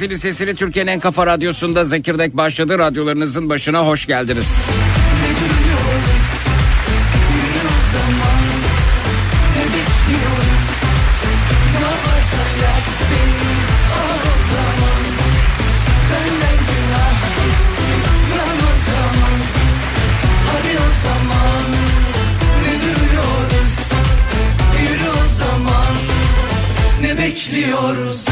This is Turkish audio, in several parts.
Üniversitesi Lisesi'ni Türkiye'nin en kafa radyosunda Zekirdek başladı. Radyolarınızın başına hoş geldiniz. bekliyoruz.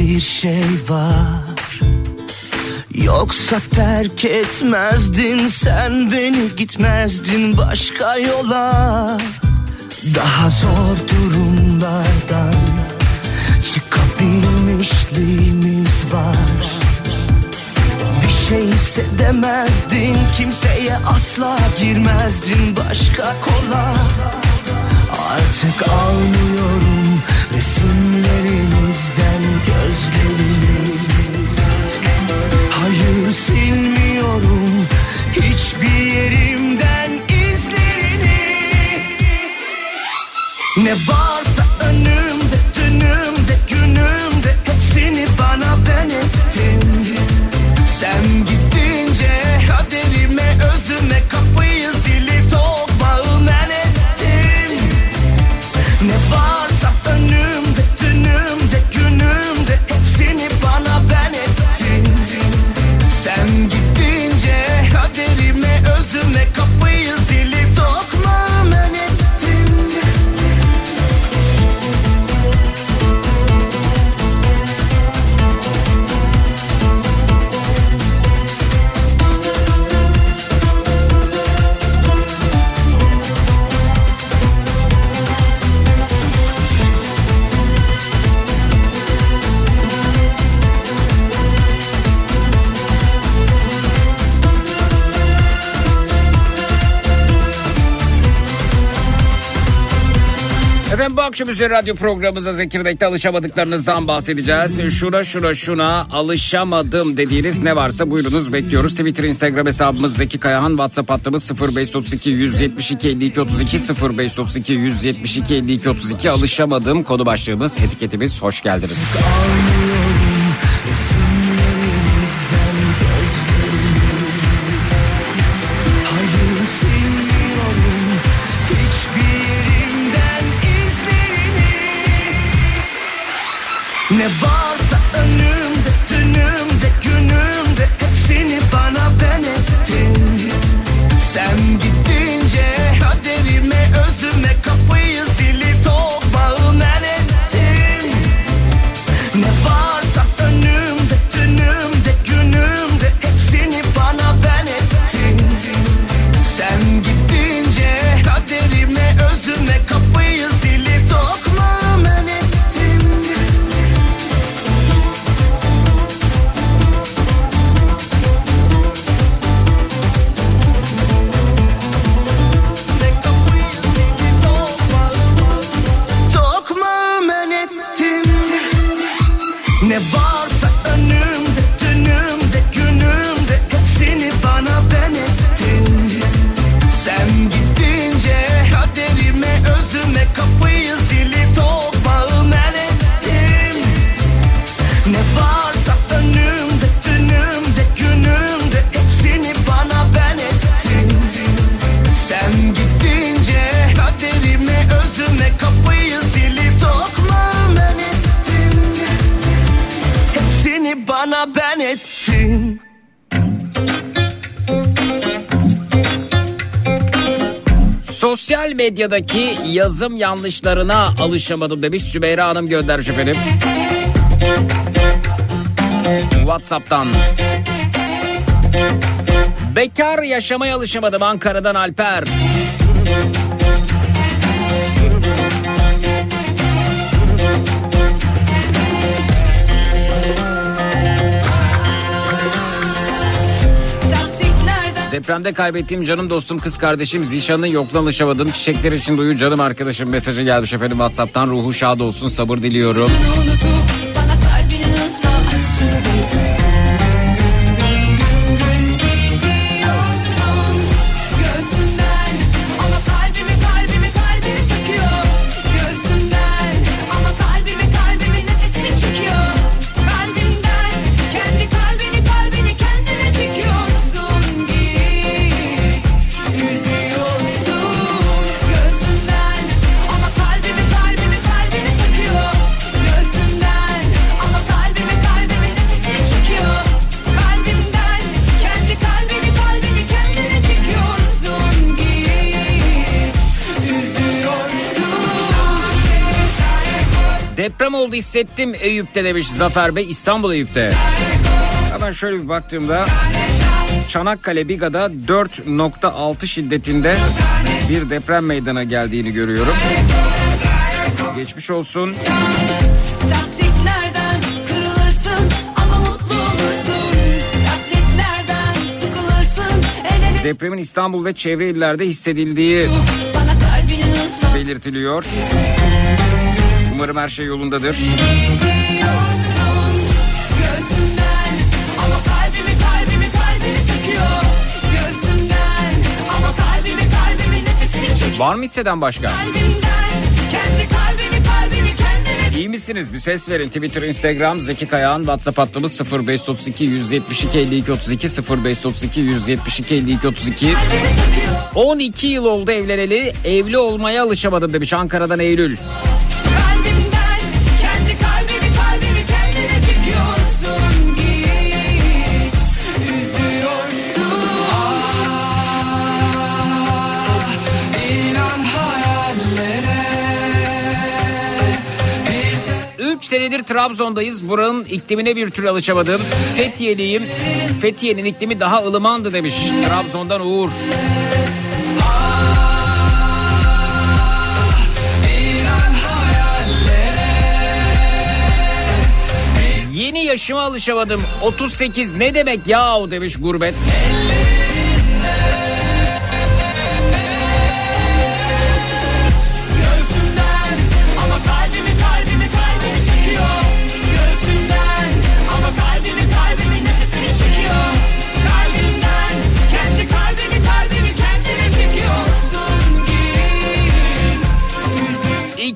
Bir şey var. Yoksa terk etmezdin sen beni gitmezdin başka yola. Daha zor durumlardan çıkabilmişliğimiz var. Bir şey hissedemezdin kimseye asla girmezdin başka kola. Artık almıyorum resimlerinizden gözlerimi Hayır silmiyorum. Hiçbir yerimden izlerini. Ne varsa Üzeri radyo programımızda Zekirdek'te alışamadıklarınızdan bahsedeceğiz. Şuna şuna şuna alışamadım dediğiniz ne varsa buyurunuz bekliyoruz. Twitter, Instagram hesabımız Zeki Kayahan, WhatsApp hattımız 0532 172 52 32 0532 172 52 32 alışamadım konu başlığımız etiketimiz hoş geldiniz. Hayır Ne medyadaki yazım yanlışlarına alışamadım demiş Sümeyra Hanım göndermiş efendim. Whatsapp'tan. Bekar yaşamaya alışamadım Ankara'dan Alper. Depremde kaybettiğim canım dostum kız kardeşim Zişan'ın yokluğuna alışamadım. Çiçekler için duyu canım arkadaşım mesajı gelmiş efendim Whatsapp'tan. Ruhu şad olsun sabır diliyorum. unutup hissettim Eyüp'te demiş Zafer Bey İstanbul Eyüp'te. Hemen şöyle bir baktığımda Çanakkale Biga'da 4.6 şiddetinde bir deprem meydana geldiğini görüyorum. Geçmiş olsun. Depremin İstanbul ve çevre illerde hissedildiği belirtiliyor. Umarım her şey yolundadır. Var mı hisseden başka? İyi misiniz? Bir ses verin. Twitter, Instagram, Zeki Kayağan, WhatsApp hattımız 0532 172 52 32 0532 172 52 32. kalbini çekiyor. 12 yıl oldu evleneli. Evli olmaya alışamadım demiş Ankara'dan Eylül. 13 senedir Trabzon'dayız. Buranın iklimine bir türlü alışamadım. Fethiye'liyim. Fethiye'nin iklimi daha ılımandı demiş. Trabzon'dan Uğur. Yeni yaşıma alışamadım. 38 ne demek yahu demiş gurbet.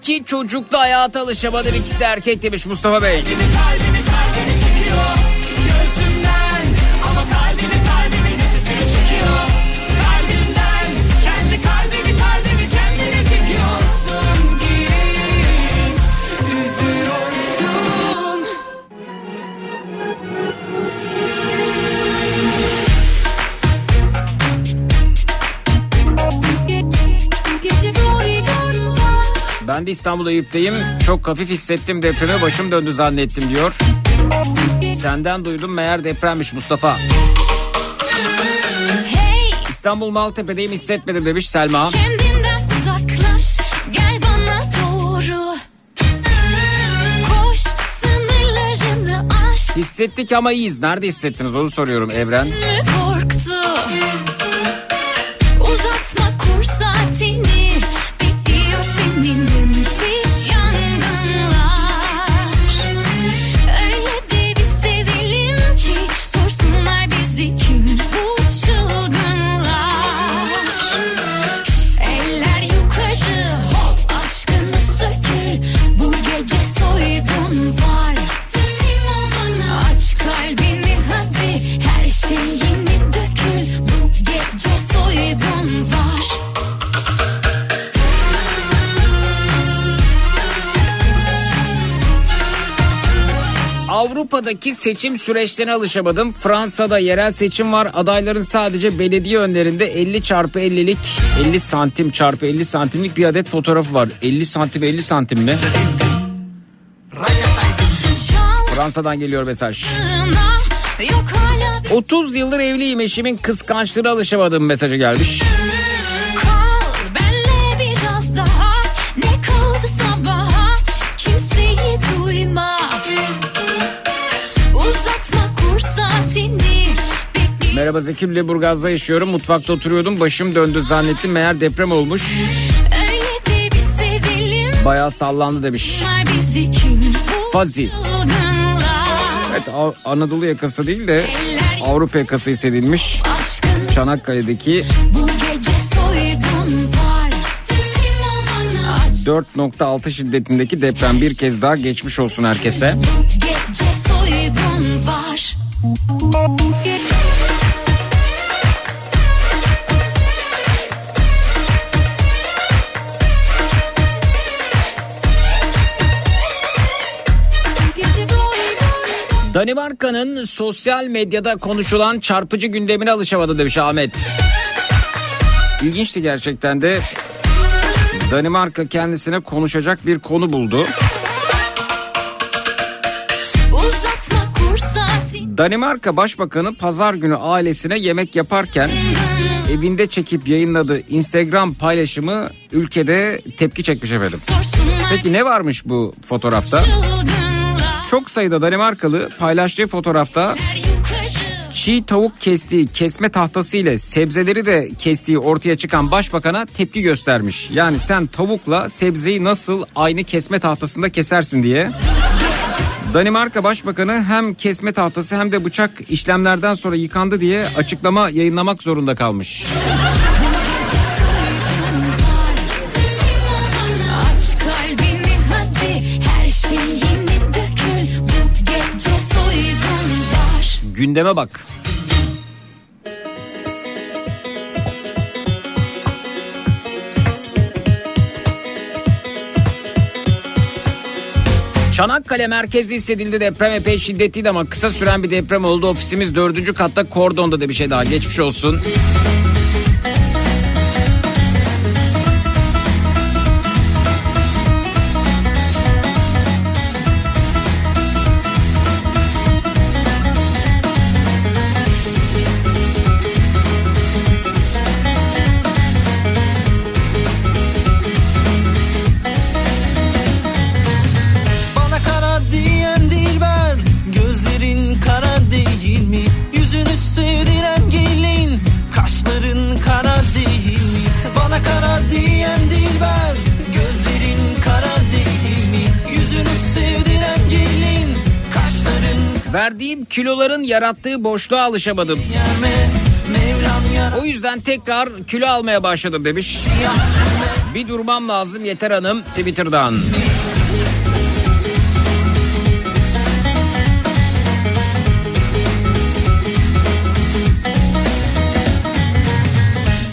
İki çocuklu hayata alışamadım. İkisi de erkek demiş Mustafa Bey. Ben de İstanbul Eyüp'teyim. Çok hafif hissettim depremi başım döndü zannettim diyor. Senden duydum meğer depremmiş Mustafa. Hey İstanbul Maltepe'deyim hissetmedim demiş Selma. kendinden uzaklaş gel bana doğru Koş sınırlarını aş Hissettik ama iyiyiz. Nerede hissettiniz onu soruyorum Evren. mı Avrupa'daki seçim süreçlerine alışamadım. Fransa'da yerel seçim var. Adayların sadece belediye önlerinde 50 çarpı 50'lik 50 santim çarpı 50 santimlik bir adet fotoğrafı var. 50 santim 50 santim mi? Fransa'dan geliyor mesaj. Çaldığına Yok hala bir 30 yıldır evliyim eşimin kıskançlığına alışamadım mesajı gelmiş. Merhaba Zeki Lüleburgaz'da yaşıyorum. Mutfakta oturuyordum. Başım döndü zannettim. Meğer deprem olmuş. Bayağı sallandı demiş. Fazi. Evet Anadolu yakası değil de Avrupa yakası hissedilmiş. Çanakkale'deki bu gece soygun var Teslim ol bana Aç 4.6 şiddetindeki deprem bir kez daha geçmiş olsun herkese. bu gece soygun var Danimarka'nın sosyal medyada konuşulan çarpıcı gündemine alışamadı demiş Ahmet. İlginçti gerçekten de. Danimarka kendisine konuşacak bir konu buldu. Danimarka Başbakanı pazar günü ailesine yemek yaparken evinde çekip yayınladığı Instagram paylaşımı ülkede tepki çekmiş efendim. Peki ne varmış bu fotoğrafta? Çılgın çok sayıda Danimarkalı paylaştığı fotoğrafta çiğ tavuk kestiği kesme tahtası ile sebzeleri de kestiği ortaya çıkan başbakana tepki göstermiş. Yani sen tavukla sebzeyi nasıl aynı kesme tahtasında kesersin diye. Danimarka Başbakanı hem kesme tahtası hem de bıçak işlemlerden sonra yıkandı diye açıklama yayınlamak zorunda kalmış. Gündeme bak. Çanakkale merkezde hissedildi deprem epey şiddetliydi ama kısa süren bir deprem oldu. Ofisimiz dördüncü katta kordonda da bir şey daha geçmiş olsun. Yarattığı boşluğa alışamadım. O yüzden tekrar kilo almaya başladım demiş. Bir durmam lazım yeter hanım Twitter'dan.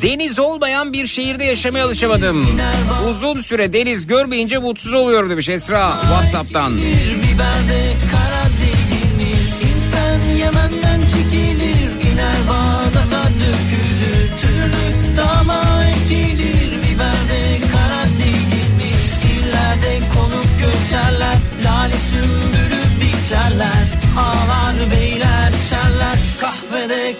Deniz olmayan bir şehirde yaşamaya alışamadım. Uzun süre deniz görmeyince mutsuz oluyorum demiş Esra Whatsapp'tan. Bir biberde Yemen'den çekilir? İner Bağdat'a dökülür. Türlük dama ekilir. Biberde kara değil mi? İllerde konup göçerler. Lale sümbülü biçerler. Ağlar beyler içerler. Kahvede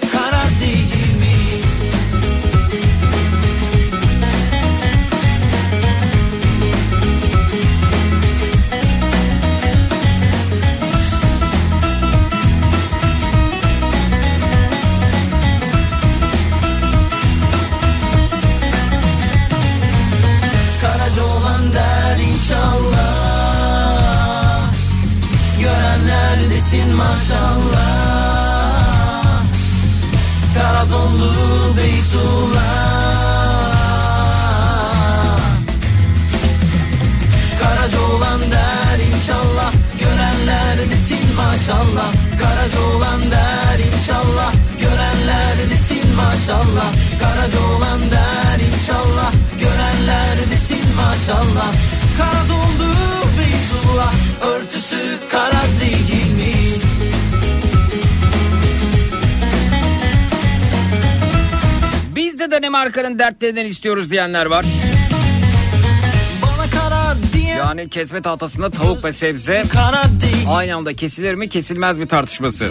maşallah. Karadonlu Beytullah. Karaca olan der inşallah Görenler desin maşallah. Karaca olan der inşallah Görenler desin maşallah. Karaca olan der inşallah Görenler desin maşallah. Kara doldu Beytullah Örtüsü Danimarka'nın dertlerinden istiyoruz diyenler var. Yani kesme tahtasında tavuk ve sebze değil aynı anda kesilir mi kesilmez mi tartışması.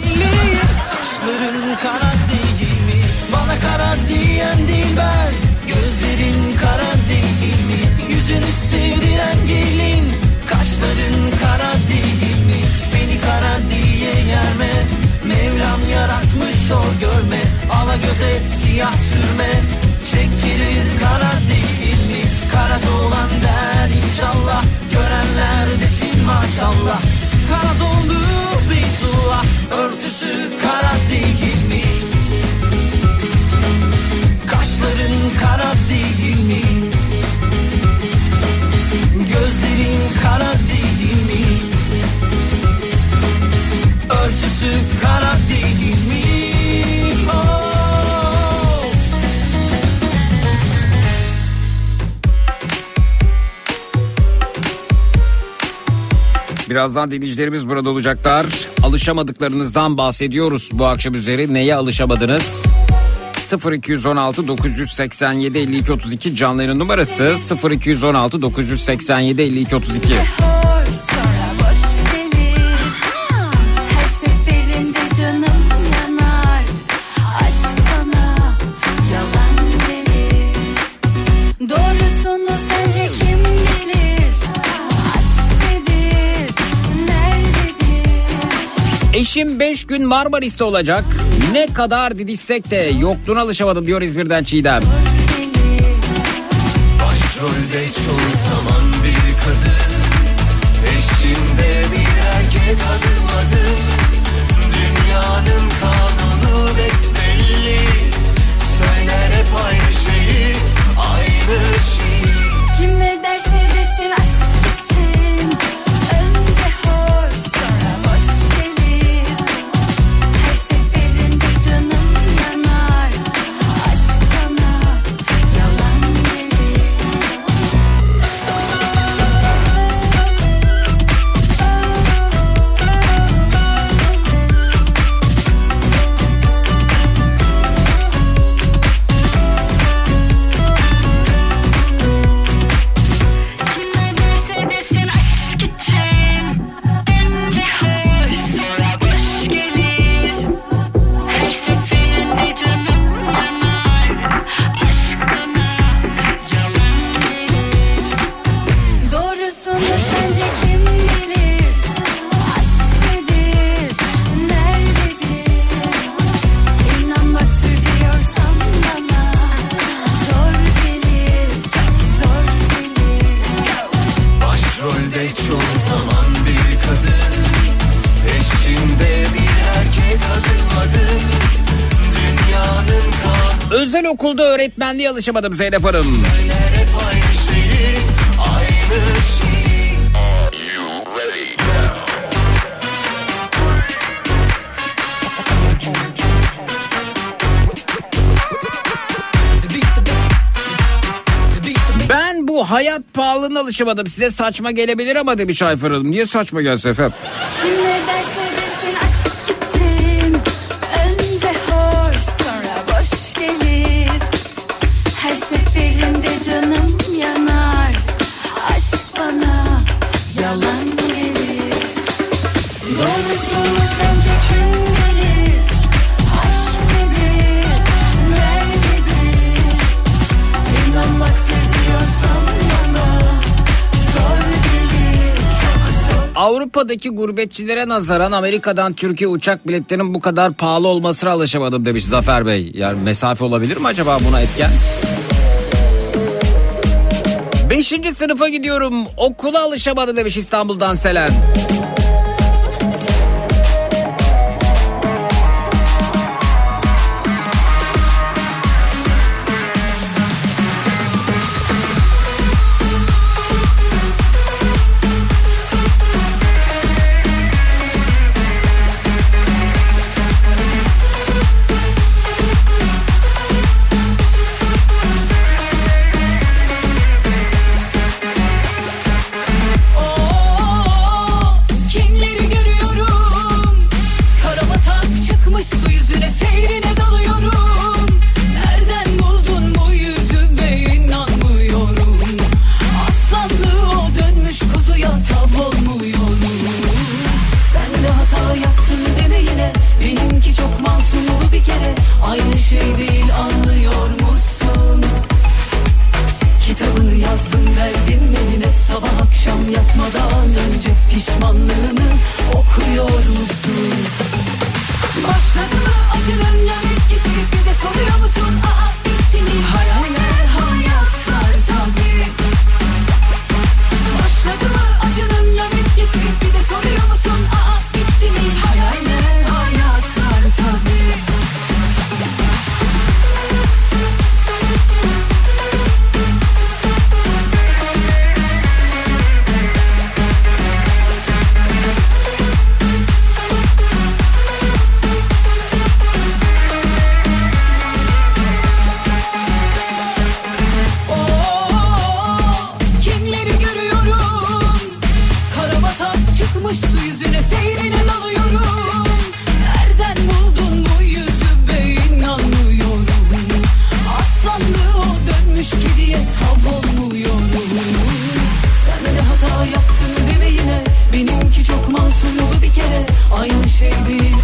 Kaşların kara değil mi? Bana kara diyen dilber Gözlerin kara değil mi? Yüzünü sevdiren gelin Kaşların kara değil mi? Beni kara diye yerme Mevlam yaratmış o görme Ala göze siyah sürme. Çekilir kara değil mi? Kara dolan der inşallah. Görenler desin maşallah. Kara dondu Beytullah Birazdan dinleyicilerimiz burada olacaklar. Alışamadıklarınızdan bahsediyoruz bu akşam üzeri. Neye alışamadınız? 0216 987 52 32 canlı numarası 0216 987 52 32. gün Marmaris'te olacak. Ne kadar didişsek de yokluğuna alışamadım diyor İzmir'den Çiğdem. Başrolde çoğu okulda öğretmenliğe alışamadım Zeynep Hanım. Ben bu hayat pahalılığına alışamadım. Size saçma gelebilir ama demiş Ayfer Hanım. Niye saçma gelsin efendim? Kim ne derse Avrupa'daki gurbetçilere nazaran Amerika'dan Türkiye uçak biletlerinin bu kadar pahalı olmasına alışamadım demiş Zafer Bey. Yani mesafe olabilir mi acaba buna etken? Beşinci sınıfa gidiyorum okula alışamadım demiş İstanbul'dan Selen.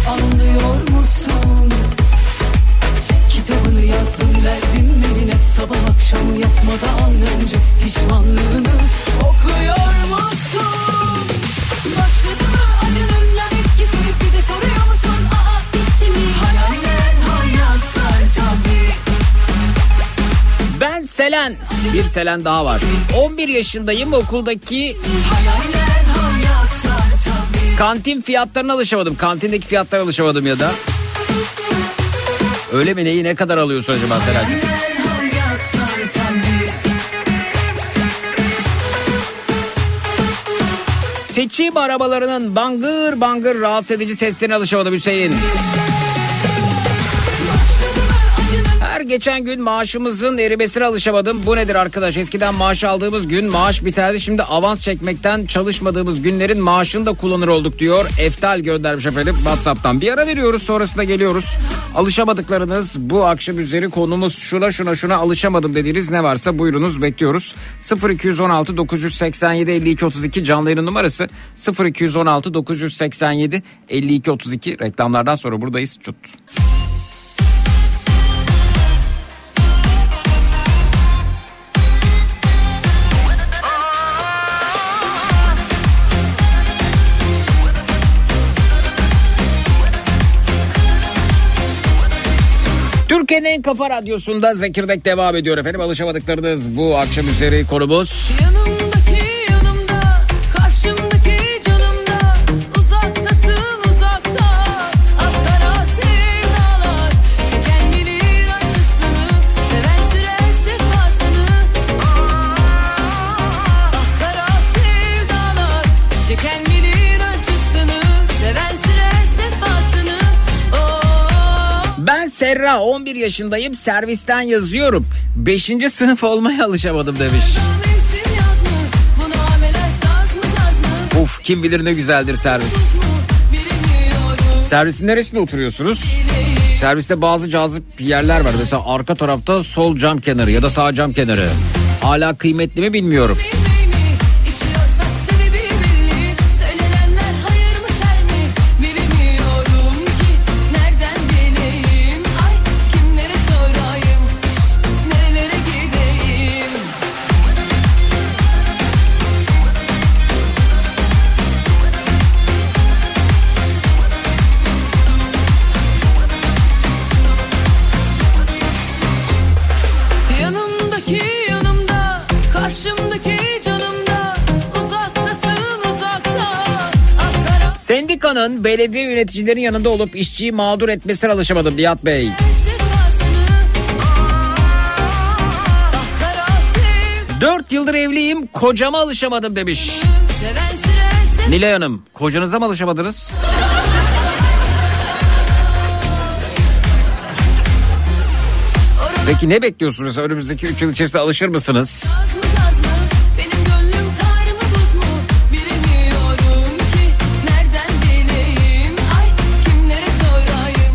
anlıyor musun? Kitabını yazdım verdim eline sabah akşam yatmadan önce pişmanlığını okuyor musun? Başladı mı acının yan etkisi bir de soruyor musun? Aa bitti mi? Hayaller hayatlar tabii. Ben Selen. Bir Selen daha var. 11 yaşındayım okuldaki kantin fiyatlarına alışamadım. Kantindeki fiyatlara alışamadım ya da. Öyle mi neyi ne kadar alıyorsun acaba Selen'cim? Seçim arabalarının bangır bangır rahatsız edici seslerine alışamadım Hüseyin. Her geçen gün maaşımızın erimesine alışamadım. Bu nedir arkadaş? Eskiden maaş aldığımız gün maaş biterdi. Şimdi avans çekmekten çalışmadığımız günlerin maaşını da kullanır olduk diyor. Eftal göndermiş efendim WhatsApp'tan. Bir ara veriyoruz sonrasında geliyoruz. Alışamadıklarınız bu akşam üzeri konumuz şuna şuna şuna alışamadım dediğiniz ne varsa buyurunuz bekliyoruz. 0216 987 52 32 canlı yayın numarası 0216 987 52 32 reklamlardan sonra buradayız. Çut. Türkiye'nin en kafa radyosunda Zekirdek devam ediyor efendim. Alışamadıklarınız bu akşam üzeri konumuz. Yanımda, Serra 11 yaşındayım servisten yazıyorum. 5. sınıf olmaya alışamadım demiş. Uf kim bilir ne güzeldir servis. Servisin neresinde oturuyorsunuz? Serviste bazı cazip yerler var. Mesela arka tarafta sol cam kenarı ya da sağ cam kenarı. Hala kıymetli mi bilmiyorum. Bilmeyi Akkara Sendikanın belediye yöneticilerin yanında olup işçiyi mağdur etmesine alışamadım Nihat Bey. 4 yıldır evliyim kocama alışamadım demiş. Nilay Hanım kocanıza mı alışamadınız? Peki ne bekliyorsunuz? Önümüzdeki 3 yıl içerisinde alışır mısınız?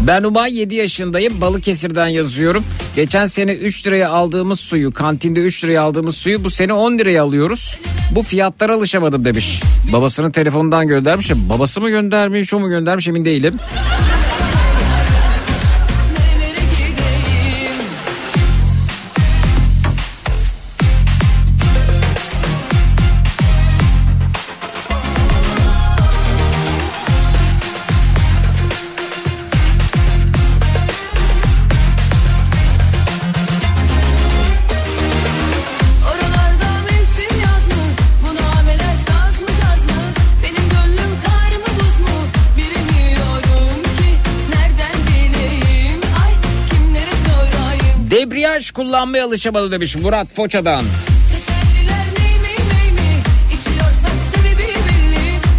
Ben Umay 7 yaşındayım. Balıkesir'den yazıyorum. Geçen sene 3 liraya aldığımız suyu, kantinde 3 liraya aldığımız suyu bu sene 10 liraya alıyoruz. Bu fiyatlara alışamadım demiş. Babasının telefonundan göndermiş. Babası mı göndermiş, o mu göndermiş emin değilim.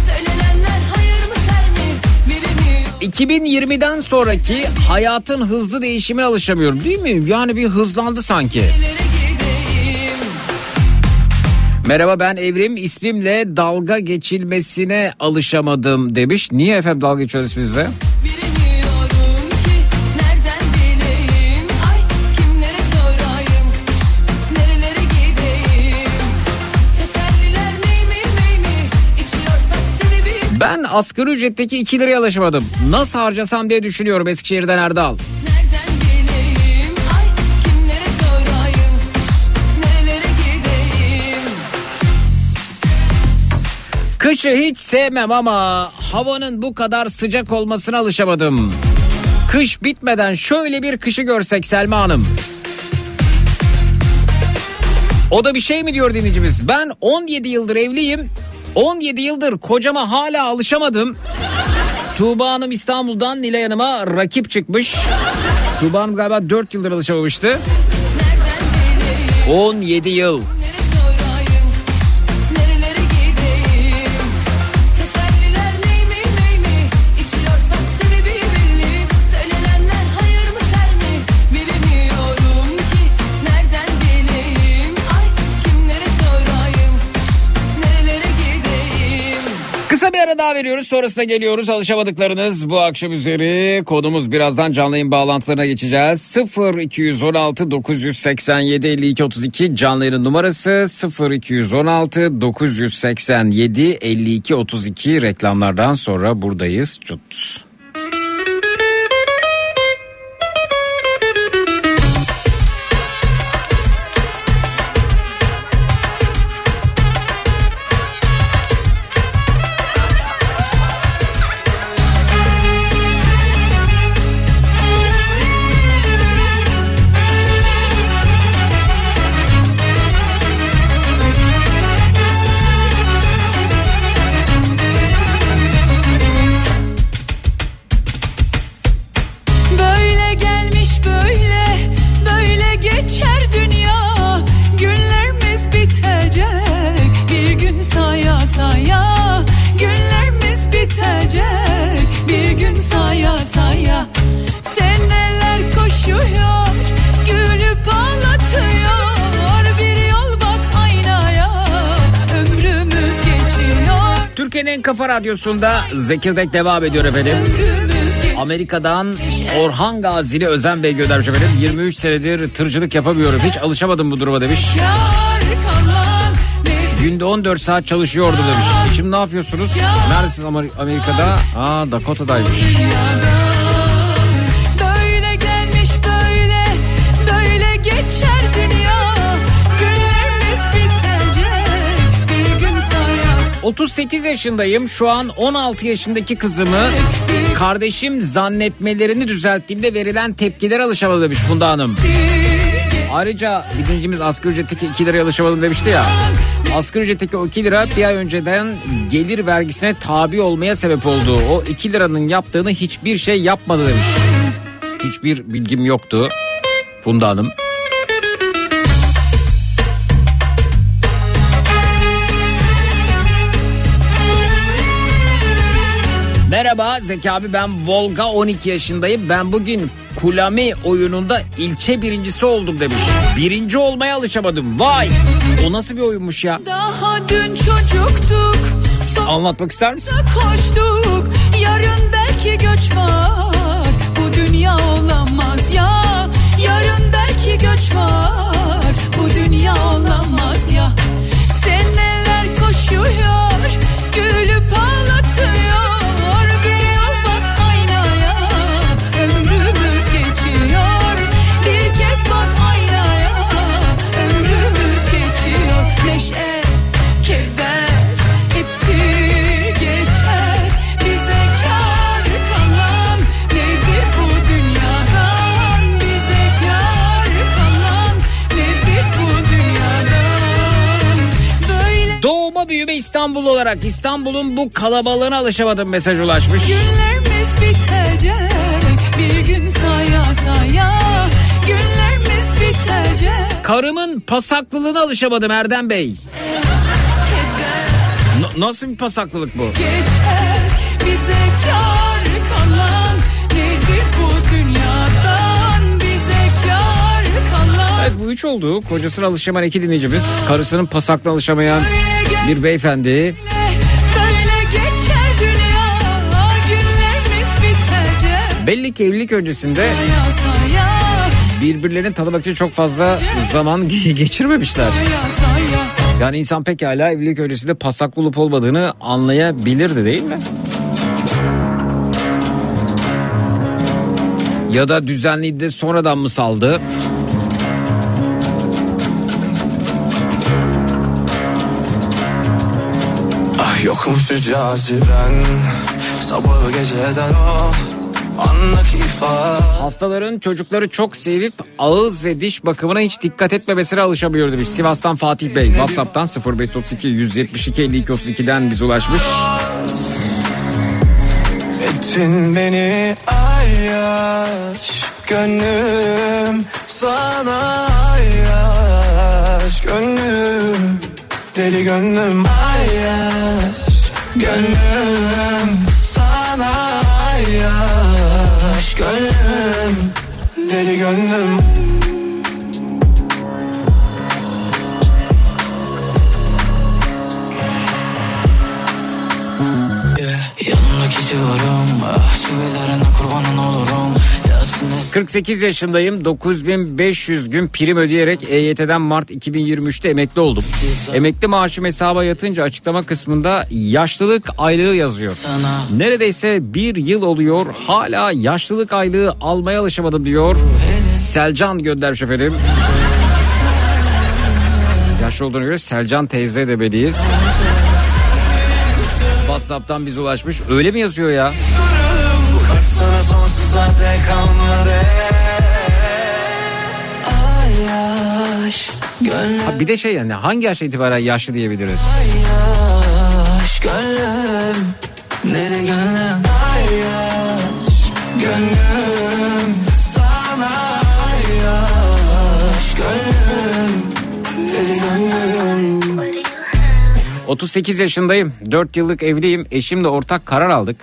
Söylenenler hayır mı şer mi? Bilemiyorum. 2020'den sonraki hayatın hızlı değişimine alışamıyorum değil mi? Yani bir hızlandı sanki. Merhaba ben Evrim ismimle dalga geçilmesine alışamadım demiş. Niye efendim dalga geçiyoruz bizle? Asgari ücretteki 2 liraya alışamadım. Nasıl harcasam diye düşünüyorum Eskişehir'den Erdal. Kışı hiç sevmem ama havanın bu kadar sıcak olmasına alışamadım. Kış bitmeden şöyle bir kışı görsek Selma Hanım. O da bir şey mi diyor dinleyicimiz? Ben 17 yıldır evliyim. 17 yıldır kocama hala alışamadım. Tuğba Hanım İstanbul'dan Nilay Hanım'a rakip çıkmış. Tuğba Hanım galiba 4 yıldır alışamamıştı. 17 yıl. Daha veriyoruz. Sonrasında geliyoruz. Alışamadıklarınız bu akşam üzeri. Konumuz birazdan canlı yayın bağlantılarına geçeceğiz. 0 216 987 52 32 canlı yayın numarası. 0 216 987 52 32 reklamlardan sonra buradayız. Cut. Türkiye'nin en kafa radyosunda Zekirdek devam ediyor efendim. Amerika'dan Orhan Gazili Özen Bey göndermiş efendim. 23 senedir tırcılık yapamıyorum. Hiç alışamadım bu duruma demiş. Günde 14 saat çalışıyordu demiş. E Şimdi ne yapıyorsunuz? Neredesiniz Amer- Amerika'da? Aa Dakota'daymış. 38 yaşındayım. Şu an 16 yaşındaki kızımı kardeşim zannetmelerini düzelttiğimde verilen tepkiler alışamadı demiş Funda Hanım. Ayrıca bir dincimiz asgari ücretteki 2 liraya alışamadım demişti ya. Asgari ücretteki o 2 lira bir ay önceden gelir vergisine tabi olmaya sebep oldu. O 2 liranın yaptığını hiçbir şey yapmadı demiş. Hiçbir bilgim yoktu Funda Hanım. Merhaba Zeki abi ben Volga 12 yaşındayım. Ben bugün Kulami oyununda ilçe birincisi oldum demiş. Birinci olmaya alışamadım. Vay! O nasıl bir oyunmuş ya? Daha dün çocuktuk Anlatmak ister misin? koştuk Yarın belki göç var Bu dünya olamaz ya Yarın belki göç var Büyüme İstanbul olarak İstanbul'un bu kalabalığına alışamadım mesaj ulaşmış. Günlerimiz bitecek bir gün saya saya Günlerimiz bitecek Karımın pasaklılığına alışamadım Erdem Bey. N- nasıl bir pasaklılık bu? geçer Bize kar kalan nedir bu dünyadan Bize kar kalan Evet bu üç oldu. Kocasına alışamayan iki dinleyicimiz. Karısının pasaklığına alışamayan Böyle gel bir beyefendi. Belli ki evlilik öncesinde birbirlerini tanımak için çok fazla zaman geçirmemişler. Yani insan pekala evlilik öncesinde pasaklı olup olmadığını anlayabilirdi değil mi? Ya da düzenliydi de sonradan mı saldı? Yokmuş caziben Sabahı geceden o Hastaların çocukları çok sevip ağız ve diş bakımına hiç dikkat etmemesine alışamıyor demiş. Sivas'tan Fatih Bey WhatsApp'tan 0532 172 52 32'den bize ulaşmış. Ettin beni ayyaş Gönlüm sana ayyaş Gönlüm deli gönlüm ayyaş Gönlüm sana ayyaş Gönlüm deli gönlüm. Yeah, Yanımdaki civarım Ah çivilerine kurbanın olurum 48 yaşındayım. 9500 gün prim ödeyerek EYT'den Mart 2023'te emekli oldum. Emekli maaşım hesaba yatınca açıklama kısmında yaşlılık aylığı yazıyor. Neredeyse bir yıl oluyor hala yaşlılık aylığı almaya alışamadım diyor. Selcan göndermiş efendim. Yaşlı olduğuna göre Selcan teyze demeliyiz. Whatsapp'tan bize ulaşmış. Öyle mi yazıyor ya? Sana sonsuza dek kalmadı Ayyaş Gönlüm Ha bir de şey yani hangi yaşa itibaren yaşlı diyebiliriz? ayyaş Gönlüm Deli gönlüm ayyaş Gönlüm sana ayyaş Gönlüm Deli gönlüm 38 yaşındayım. 4 yıllık evliyim. Eşimle ortak karar aldık.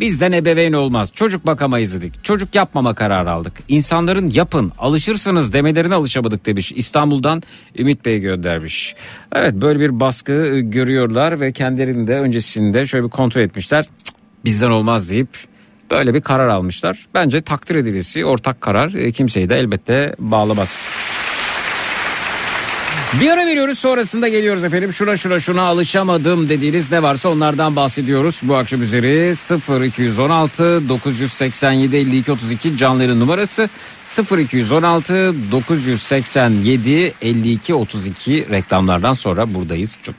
Bizden ebeveyn olmaz. Çocuk bakamayız dedik. Çocuk yapmama kararı aldık. İnsanların yapın, alışırsınız demelerine alışamadık demiş. İstanbul'dan Ümit Bey göndermiş. Evet böyle bir baskı e, görüyorlar ve kendilerini de öncesinde şöyle bir kontrol etmişler. Bizden olmaz deyip böyle bir karar almışlar. Bence takdir edilisi ortak karar e, kimseyi de elbette bağlamaz. Bir ara veriyoruz sonrasında geliyoruz efendim. Şuna şuna şuna alışamadım dediğiniz ne varsa onlardan bahsediyoruz. Bu akşam üzeri 0216 987 52 32 canların numarası 0216 987 52 32 reklamlardan sonra buradayız. Çok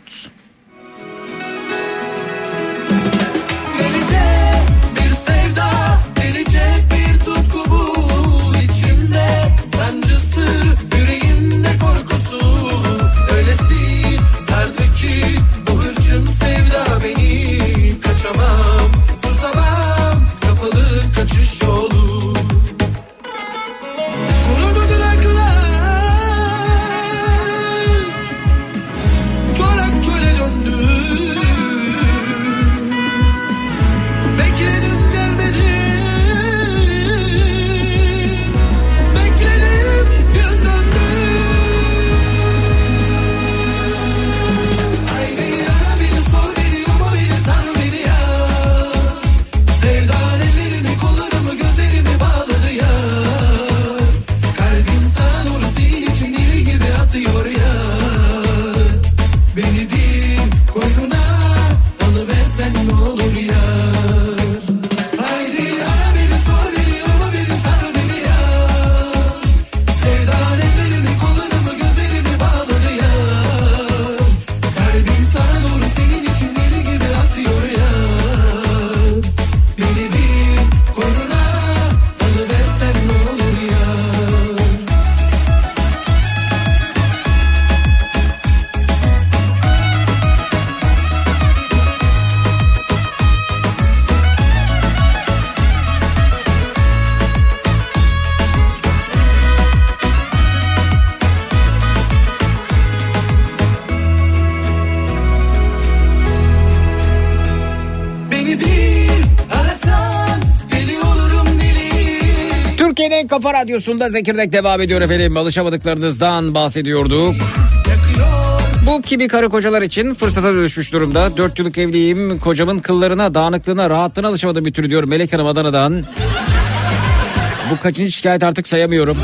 Kafa Radyosu'nda Zekirdek devam ediyor efendim. Alışamadıklarınızdan bahsediyorduk. Bu kimi karı kocalar için fırsata dönüşmüş durumda. Dört yıllık evliyim. Kocamın kıllarına, dağınıklığına, rahatlığına alışamadım bir türlü diyor Melek Hanım Adana'dan. Bu kaçıncı şikayet artık sayamıyorum.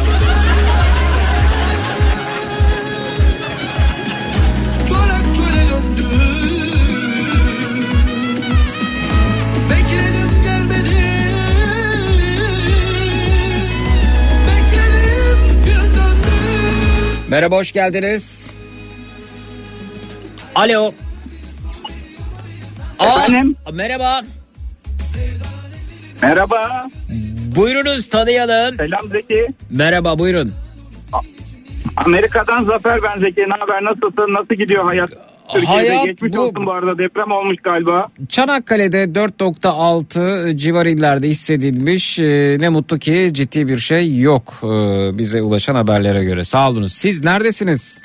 Merhaba hoş geldiniz. Alo. Aa, Efendim? Merhaba. Merhaba. Buyurunuz tanıyalım. Selam Zeki. Merhaba buyurun. Amerika'dan Zafer ben Zeki. Ne haber? Nasılsın? Nasıl gidiyor hayat? Türkiye'de Hayat geçmiş bu- olsun bu arada. Deprem olmuş galiba. Çanakkale'de 4.6 civar illerde hissedilmiş. Ee, Ne mutlu ki ciddi bir şey yok ee, bize ulaşan haberlere göre. Sağ olunuz. Siz neredesiniz?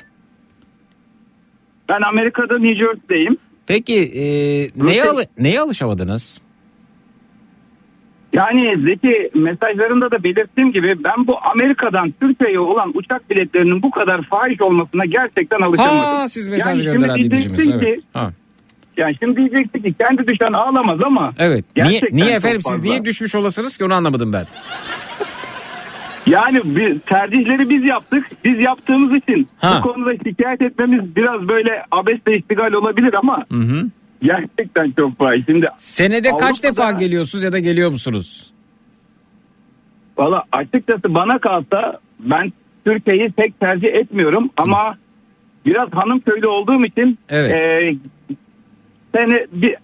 Ben Amerika'da New Jersey'deyim. Peki e, neye, alı- neye alışamadınız? Yani Zeki mesajlarında da belirttiğim gibi ben bu Amerika'dan Türkiye'ye olan uçak biletlerinin bu kadar fahiş olmasına gerçekten alışamadım. Ha siz mesaj yani gönderen dinleyicimiz. Evet. Ki, Ha. yani şimdi diyeceksin ki kendi düşen ağlamaz ama Evet. Niye, niye efendim siz niye düşmüş olasınız ki onu anlamadım ben. Yani bir tercihleri biz yaptık. Biz yaptığımız için Ha. bu konuda şikayet etmemiz biraz böyle abesle iştigal olabilir ama Hı hı. Gerçekten çok fahiş. Şimdi Senede kaç Avrupa'da- defa geliyorsunuz ya da geliyor musunuz? valla açıkçası bana kalsa ben Türkiye'yi pek tercih etmiyorum ama biraz hanım köylü olduğum için Evet. e, sene bir,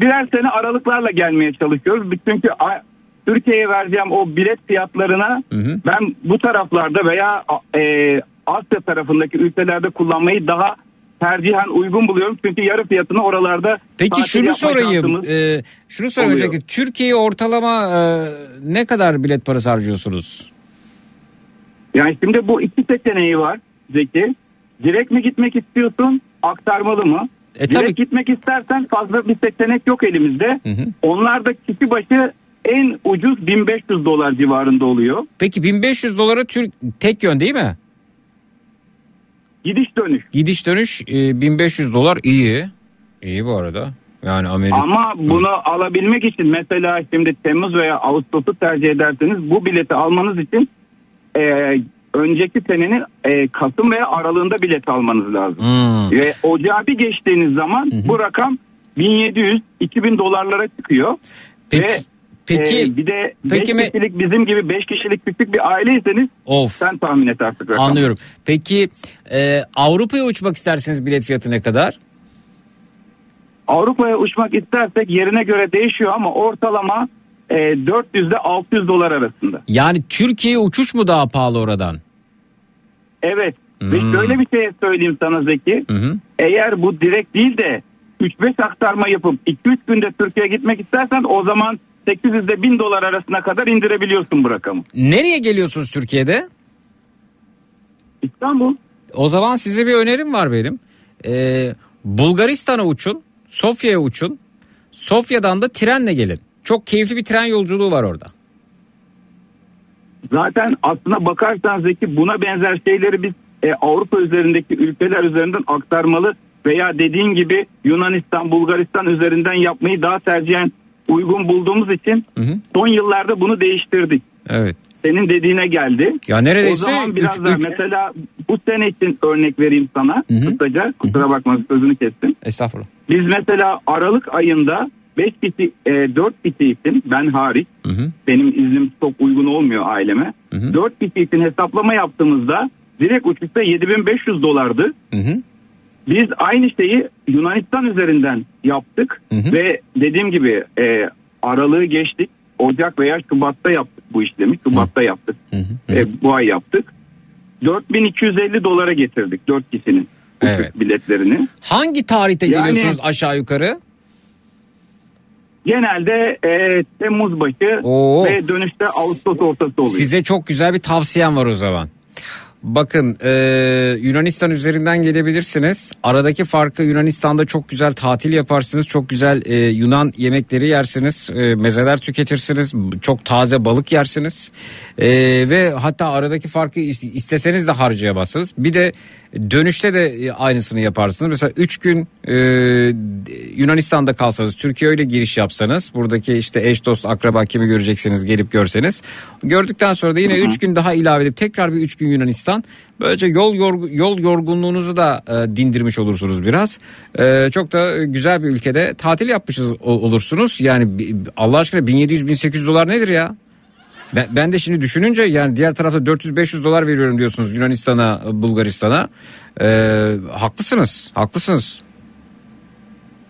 birer sene aralıklarla gelmeye çalışıyoruz. Çünkü a- Türkiye'ye vereceğim o bilet fiyatlarına Hı hı. ben bu taraflarda veya e, Asya tarafındaki ülkelerde kullanmayı daha tercihen uygun buluyorum. Çünkü yarı fiyatını oralarda Peki şunu sorayım. Ee, şunu sorayım. Türkiye'ye ortalama e, ne kadar bilet parası harcıyorsunuz? Yani şimdi bu iki seçeneği var Zeki. Direkt mi gitmek istiyorsun aktarmalı mı? E, Direkt tabii. gitmek istersen fazla bir seçenek yok elimizde. Hı hı. Onlar da kişi başı en ucuz 1500 dolar civarında oluyor. Peki 1500 dolara Türk tek yön değil mi? Gidiş dönüş. Gidiş dönüş e, 1500 dolar iyi. İyi bu arada. Yani Amerika. Ama bunu alabilmek için mesela şimdi Temmuz veya Ağustos'u tercih ederseniz bu bileti almanız için e, önceki senenin e, Kasım veya Aralığında bilet almanız lazım. Hmm. Ve ocağa bir geçtiğiniz zaman bu rakam 1700-2000 dolarlara çıkıyor. Peki, Ve peki, e, bir de 5 peki mi- kişilik bizim gibi 5 kişilik küçük bir aileyseniz of sen tahmin et artık rakamı. anlıyorum. Peki e, Avrupa'ya uçmak isterseniz bilet fiyatı ne kadar? Avrupa'ya uçmak istersek yerine göre değişiyor ama ortalama e, 400 ile 600 dolar arasında. Yani Türkiye'ye uçuş mu daha pahalı oradan? Evet. Hmm. Ve şöyle bir şey söyleyeyim sana Zeki. Hı hı. Eğer bu direkt değil de 3-5 aktarma yapıp 2-3 günde Türkiye'ye gitmek istersen o zaman 800 ile 1000 dolar arasına kadar indirebiliyorsun bu rakamı. Nereye geliyorsunuz Türkiye'de? İstanbul. O zaman size bir önerim var benim. Ee, Bulgaristan'a uçun, Sofya'ya uçun. Sofya'dan da trenle gelin. Çok keyifli bir tren yolculuğu var orada. Zaten aslına bakarsan Zeki buna benzer şeyleri biz e, Avrupa üzerindeki ülkeler üzerinden aktarmalı veya dediğin gibi Yunanistan, Bulgaristan üzerinden yapmayı daha tercihen uygun bulduğumuz için Hı hı. son yıllarda bunu değiştirdik. Evet. Senin dediğine geldi. Ya O neredeyse zaman biraz üç- daha üç- mesela bu sene için örnek vereyim sana Hı hı. kısaca kusura bakma sözünü kestim. Estağfurullah. Biz mesela Aralık ayında 5 kişi e, 4 kişi için ben hariç Hı hı. benim iznim çok uygun olmuyor aileme. Hı hı. 4 kişi için hesaplama yaptığımızda direkt uçuşta 7500 dolardı. Hı hı. Biz aynı şeyi Yunanistan üzerinden yaptık Hı hı. ve dediğim gibi e, aralığı geçtik. Ocak veya Şubat'ta yaptık bu işlemi. Şubat'ta yaptık. Hı hı. E, bu ay yaptık. 4250 dolara getirdik 4 kişinin Evet. biletlerini. Hangi tarihte Yani- geliyorsunuz aşağı yukarı? Genelde e, Temmuz başı Oo. ve dönüşte Ağustos ortası oluyor. Size çok güzel bir tavsiyem var o zaman. Bakın e, Yunanistan üzerinden gelebilirsiniz. Aradaki farkı Yunanistan'da çok güzel tatil yaparsınız. Çok güzel e, Yunan yemekleri yersiniz. E, mezeler tüketirsiniz. Çok taze balık yersiniz. E, ve hatta aradaki farkı is- isteseniz de harcayamazsınız. Bir de dönüşte de e, aynısını yaparsınız. Mesela 3 gün e, Yunanistan'da kalsanız Türkiye öyle giriş yapsanız buradaki işte eş dost akraba kimi göreceksiniz gelip görseniz gördükten sonra da yine 3 gün daha ilave edip tekrar bir 3 gün Yunanistan böylece yol yorgu- yol yorgunluğunuzu da e, dindirmiş olursunuz biraz. E, çok da güzel bir ülkede tatil yapmışız olursunuz. Yani Allah aşkına 1700-1800 dolar nedir ya ben, ben de şimdi düşününce yani diğer tarafta 400-500 dolar veriyorum diyorsunuz Yunanistan'a, Bulgaristan'a. Ee, haklısınız, haklısınız.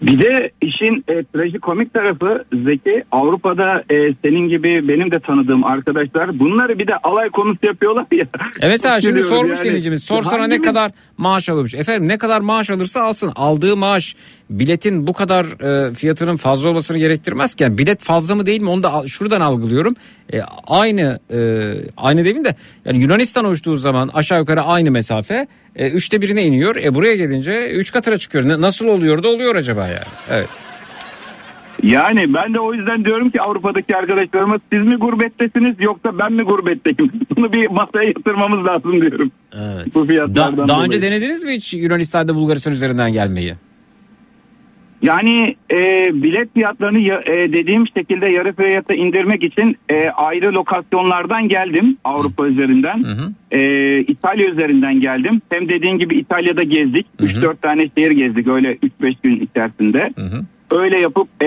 Bir de işin e, trajikomik tarafı Zeki Avrupa'da e, senin gibi benim de tanıdığım arkadaşlar bunları bir de alay konusu yapıyorlar ya. Evet mesela şimdi sormuş yani. dinleyicimiz. Sor sana ne kadar maaş alıyormuş. Efendim ne kadar maaş alırsa alsın. Aldığı maaş biletin bu kadar e, fiyatının fazla olmasını gerektirmezken bilet fazla mı değil mi onu da şuradan algılıyorum. E, aynı e, aynı demeyeyim de yani Yunanistan uçtuğu zaman aşağı yukarı aynı mesafe e, üçte birine iniyor. E, buraya gelince üç katına çıkıyor. Ne- nasıl oluyor da oluyor acaba yani? Evet. Yani ben de o yüzden diyorum ki Avrupa'daki arkadaşlarıma siz mi gurbettesiniz yoksa ben mi gurbetteyim? Bunu bir masaya yatırmamız lazım diyorum. Evet. Bu Da- fiyatlardan daha önce dolayı. denediniz mi hiç Yunanistan'da Bulgaristan üzerinden gelmeyi? Yani e, bilet fiyatlarını ya- e, dediğim şekilde yarı fiyata indirmek için e, ayrı lokasyonlardan geldim Avrupa üzerinden. E, İtalya üzerinden geldim. Hem dediğin gibi İtalya'da gezdik. 3-4 tane şehir gezdik öyle 3-5 gün içerisinde. Öyle yapıp e,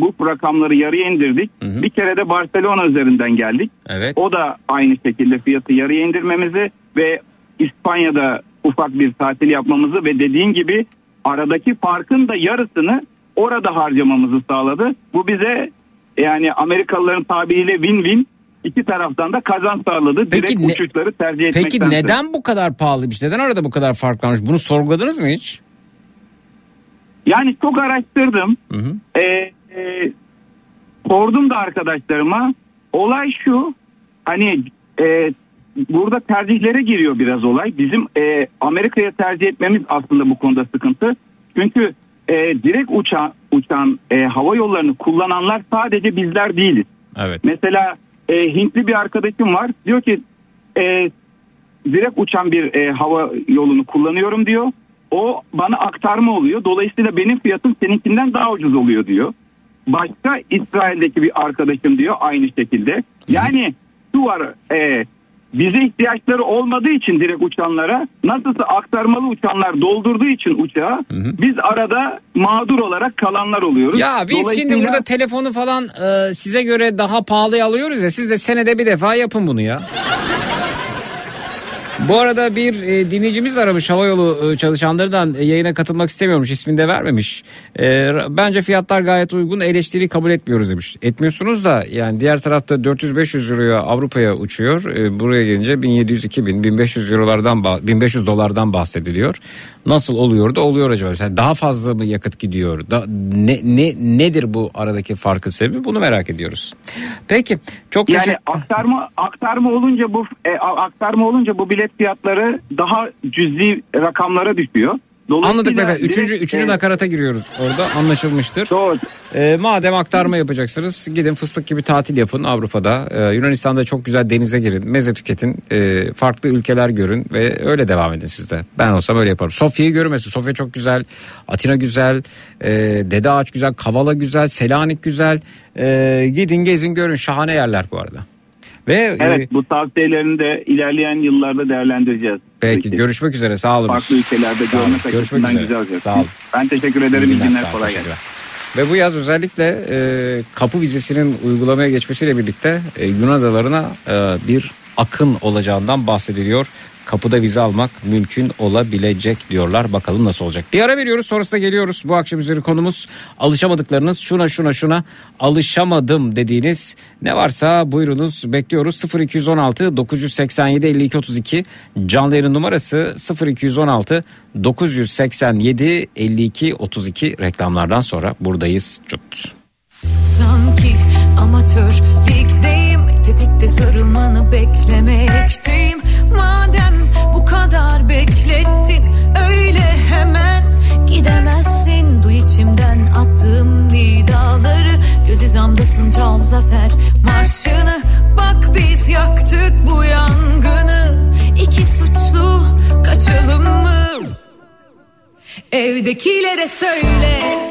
bu rakamları yarıya indirdik. Bir kere de Barcelona üzerinden geldik. Evet. O da aynı şekilde fiyatı yarıya indirmemizi ve İspanya'da ufak bir tatil yapmamızı ve dediğin gibi aradaki farkın da yarısını orada harcamamızı sağladı. Bu bize yani Amerikalıların tabiriyle win-win iki taraftan da kazanç sağladı. Peki Direkt ne- uçuşları tercih Peki etmektense. neden bu kadar pahalıymış? Neden arada bu kadar fark varmış? Bunu sorguladınız mı hiç? Yani çok araştırdım. Hı hı. Ee, e, sordum da arkadaşlarıma. Olay şu. Hani e, burada tercihlere giriyor biraz olay. Bizim e, Amerika'ya tercih etmemiz aslında bu konuda sıkıntı. Çünkü e, direkt uçan, uçan e, hava yollarını kullananlar sadece bizler değiliz. Evet. Mesela e, Hintli bir arkadaşım var. Diyor ki e, direkt uçan bir e, hava yolunu kullanıyorum diyor. O bana aktarma oluyor. Dolayısıyla benim fiyatım seninkinden daha ucuz oluyor diyor. Başka İsrail'deki bir arkadaşım diyor aynı şekilde. Yani şu var e, bize ihtiyaçları olmadığı için direkt uçanlara nasılsa aktarmalı uçanlar doldurduğu için uçağı biz arada mağdur olarak kalanlar oluyoruz. Ya biz şimdi Dolayısıyla- burada telefonu falan e, size göre daha pahalıya alıyoruz ya siz de senede bir defa yapın bunu ya. Bu arada bir e, dinleyicimiz aramış havayolu e, çalışanlarından e, yayına katılmak istemiyormuş ismini de vermemiş. E, bence fiyatlar gayet uygun eleştiri kabul etmiyoruz demiş. Etmiyorsunuz da yani diğer tarafta 400-500 euroya Avrupa'ya uçuyor. E, buraya gelince 1700-2000 1500 eurolardan bah- 1500 dolardan bahsediliyor. Nasıl oluyor da oluyor acaba? Yani daha fazla mı yakıt gidiyor? Da, ne, ne nedir bu aradaki farkın sebebi? Bunu merak ediyoruz. Peki çok Yani teşekkür aktarma aktarma olunca bu e, aktarma olunca bu bilet fiyatları daha cüzi rakamlara düşüyor. Dolayısıyla Anladık direkt, Üçüncü, üçüncü e, nakarata giriyoruz orada anlaşılmıştır. Doğru. Ee, madem aktarma yapacaksınız gidin fıstık gibi tatil yapın Avrupa'da. Ee, Yunanistan'da çok güzel denize girin, meze tüketin, ee, farklı ülkeler görün ve öyle devam edin siz de. Ben olsam öyle yaparım. Sofya'yı görmesin. Sofya çok güzel, Atina güzel, ee, Dede Ağaç güzel, Kavala güzel, Selanik güzel. Ee, gidin gezin görün şahane yerler bu arada. Ve e, Evet bu tavsiyelerini de ilerleyen yıllarda değerlendireceğiz. belki görüşmek üzere sağ olun. farklı ülkelerde Sağ görmek Görüşmek üzere. güzel olacak. Sağ olun. Ben teşekkür ederim. İyi günler, kolay gelsin. Ve bu yaz özellikle e, kapı vizesinin uygulamaya geçmesiyle birlikte e, Yunan adalarına e, bir akın olacağından bahsediliyor. Kapıda vize almak mümkün olabilecek diyorlar. Bakalım nasıl olacak. Bir ara veriyoruz sonrasında geliyoruz. Bu akşam üzeri konumuz alışamadıklarınız şuna şuna şuna alışamadım dediğiniz ne varsa buyurunuz bekliyoruz. 0216 987 52 32 canlı yayın numarası 0216 987 52 32 reklamlardan sonra buradayız. Cut. Sanki amatör ligdeyim Tetikte sarılmanı beklemekteyim Madem bu kadar beklettin Öyle hemen gidemezsin. Duy içimden attığım nidaları. Göz hizamdasın çal zafer marşını. Bak biz yaktık bu yangını. İki suçlu kaçalım mı? Evdekilere söyle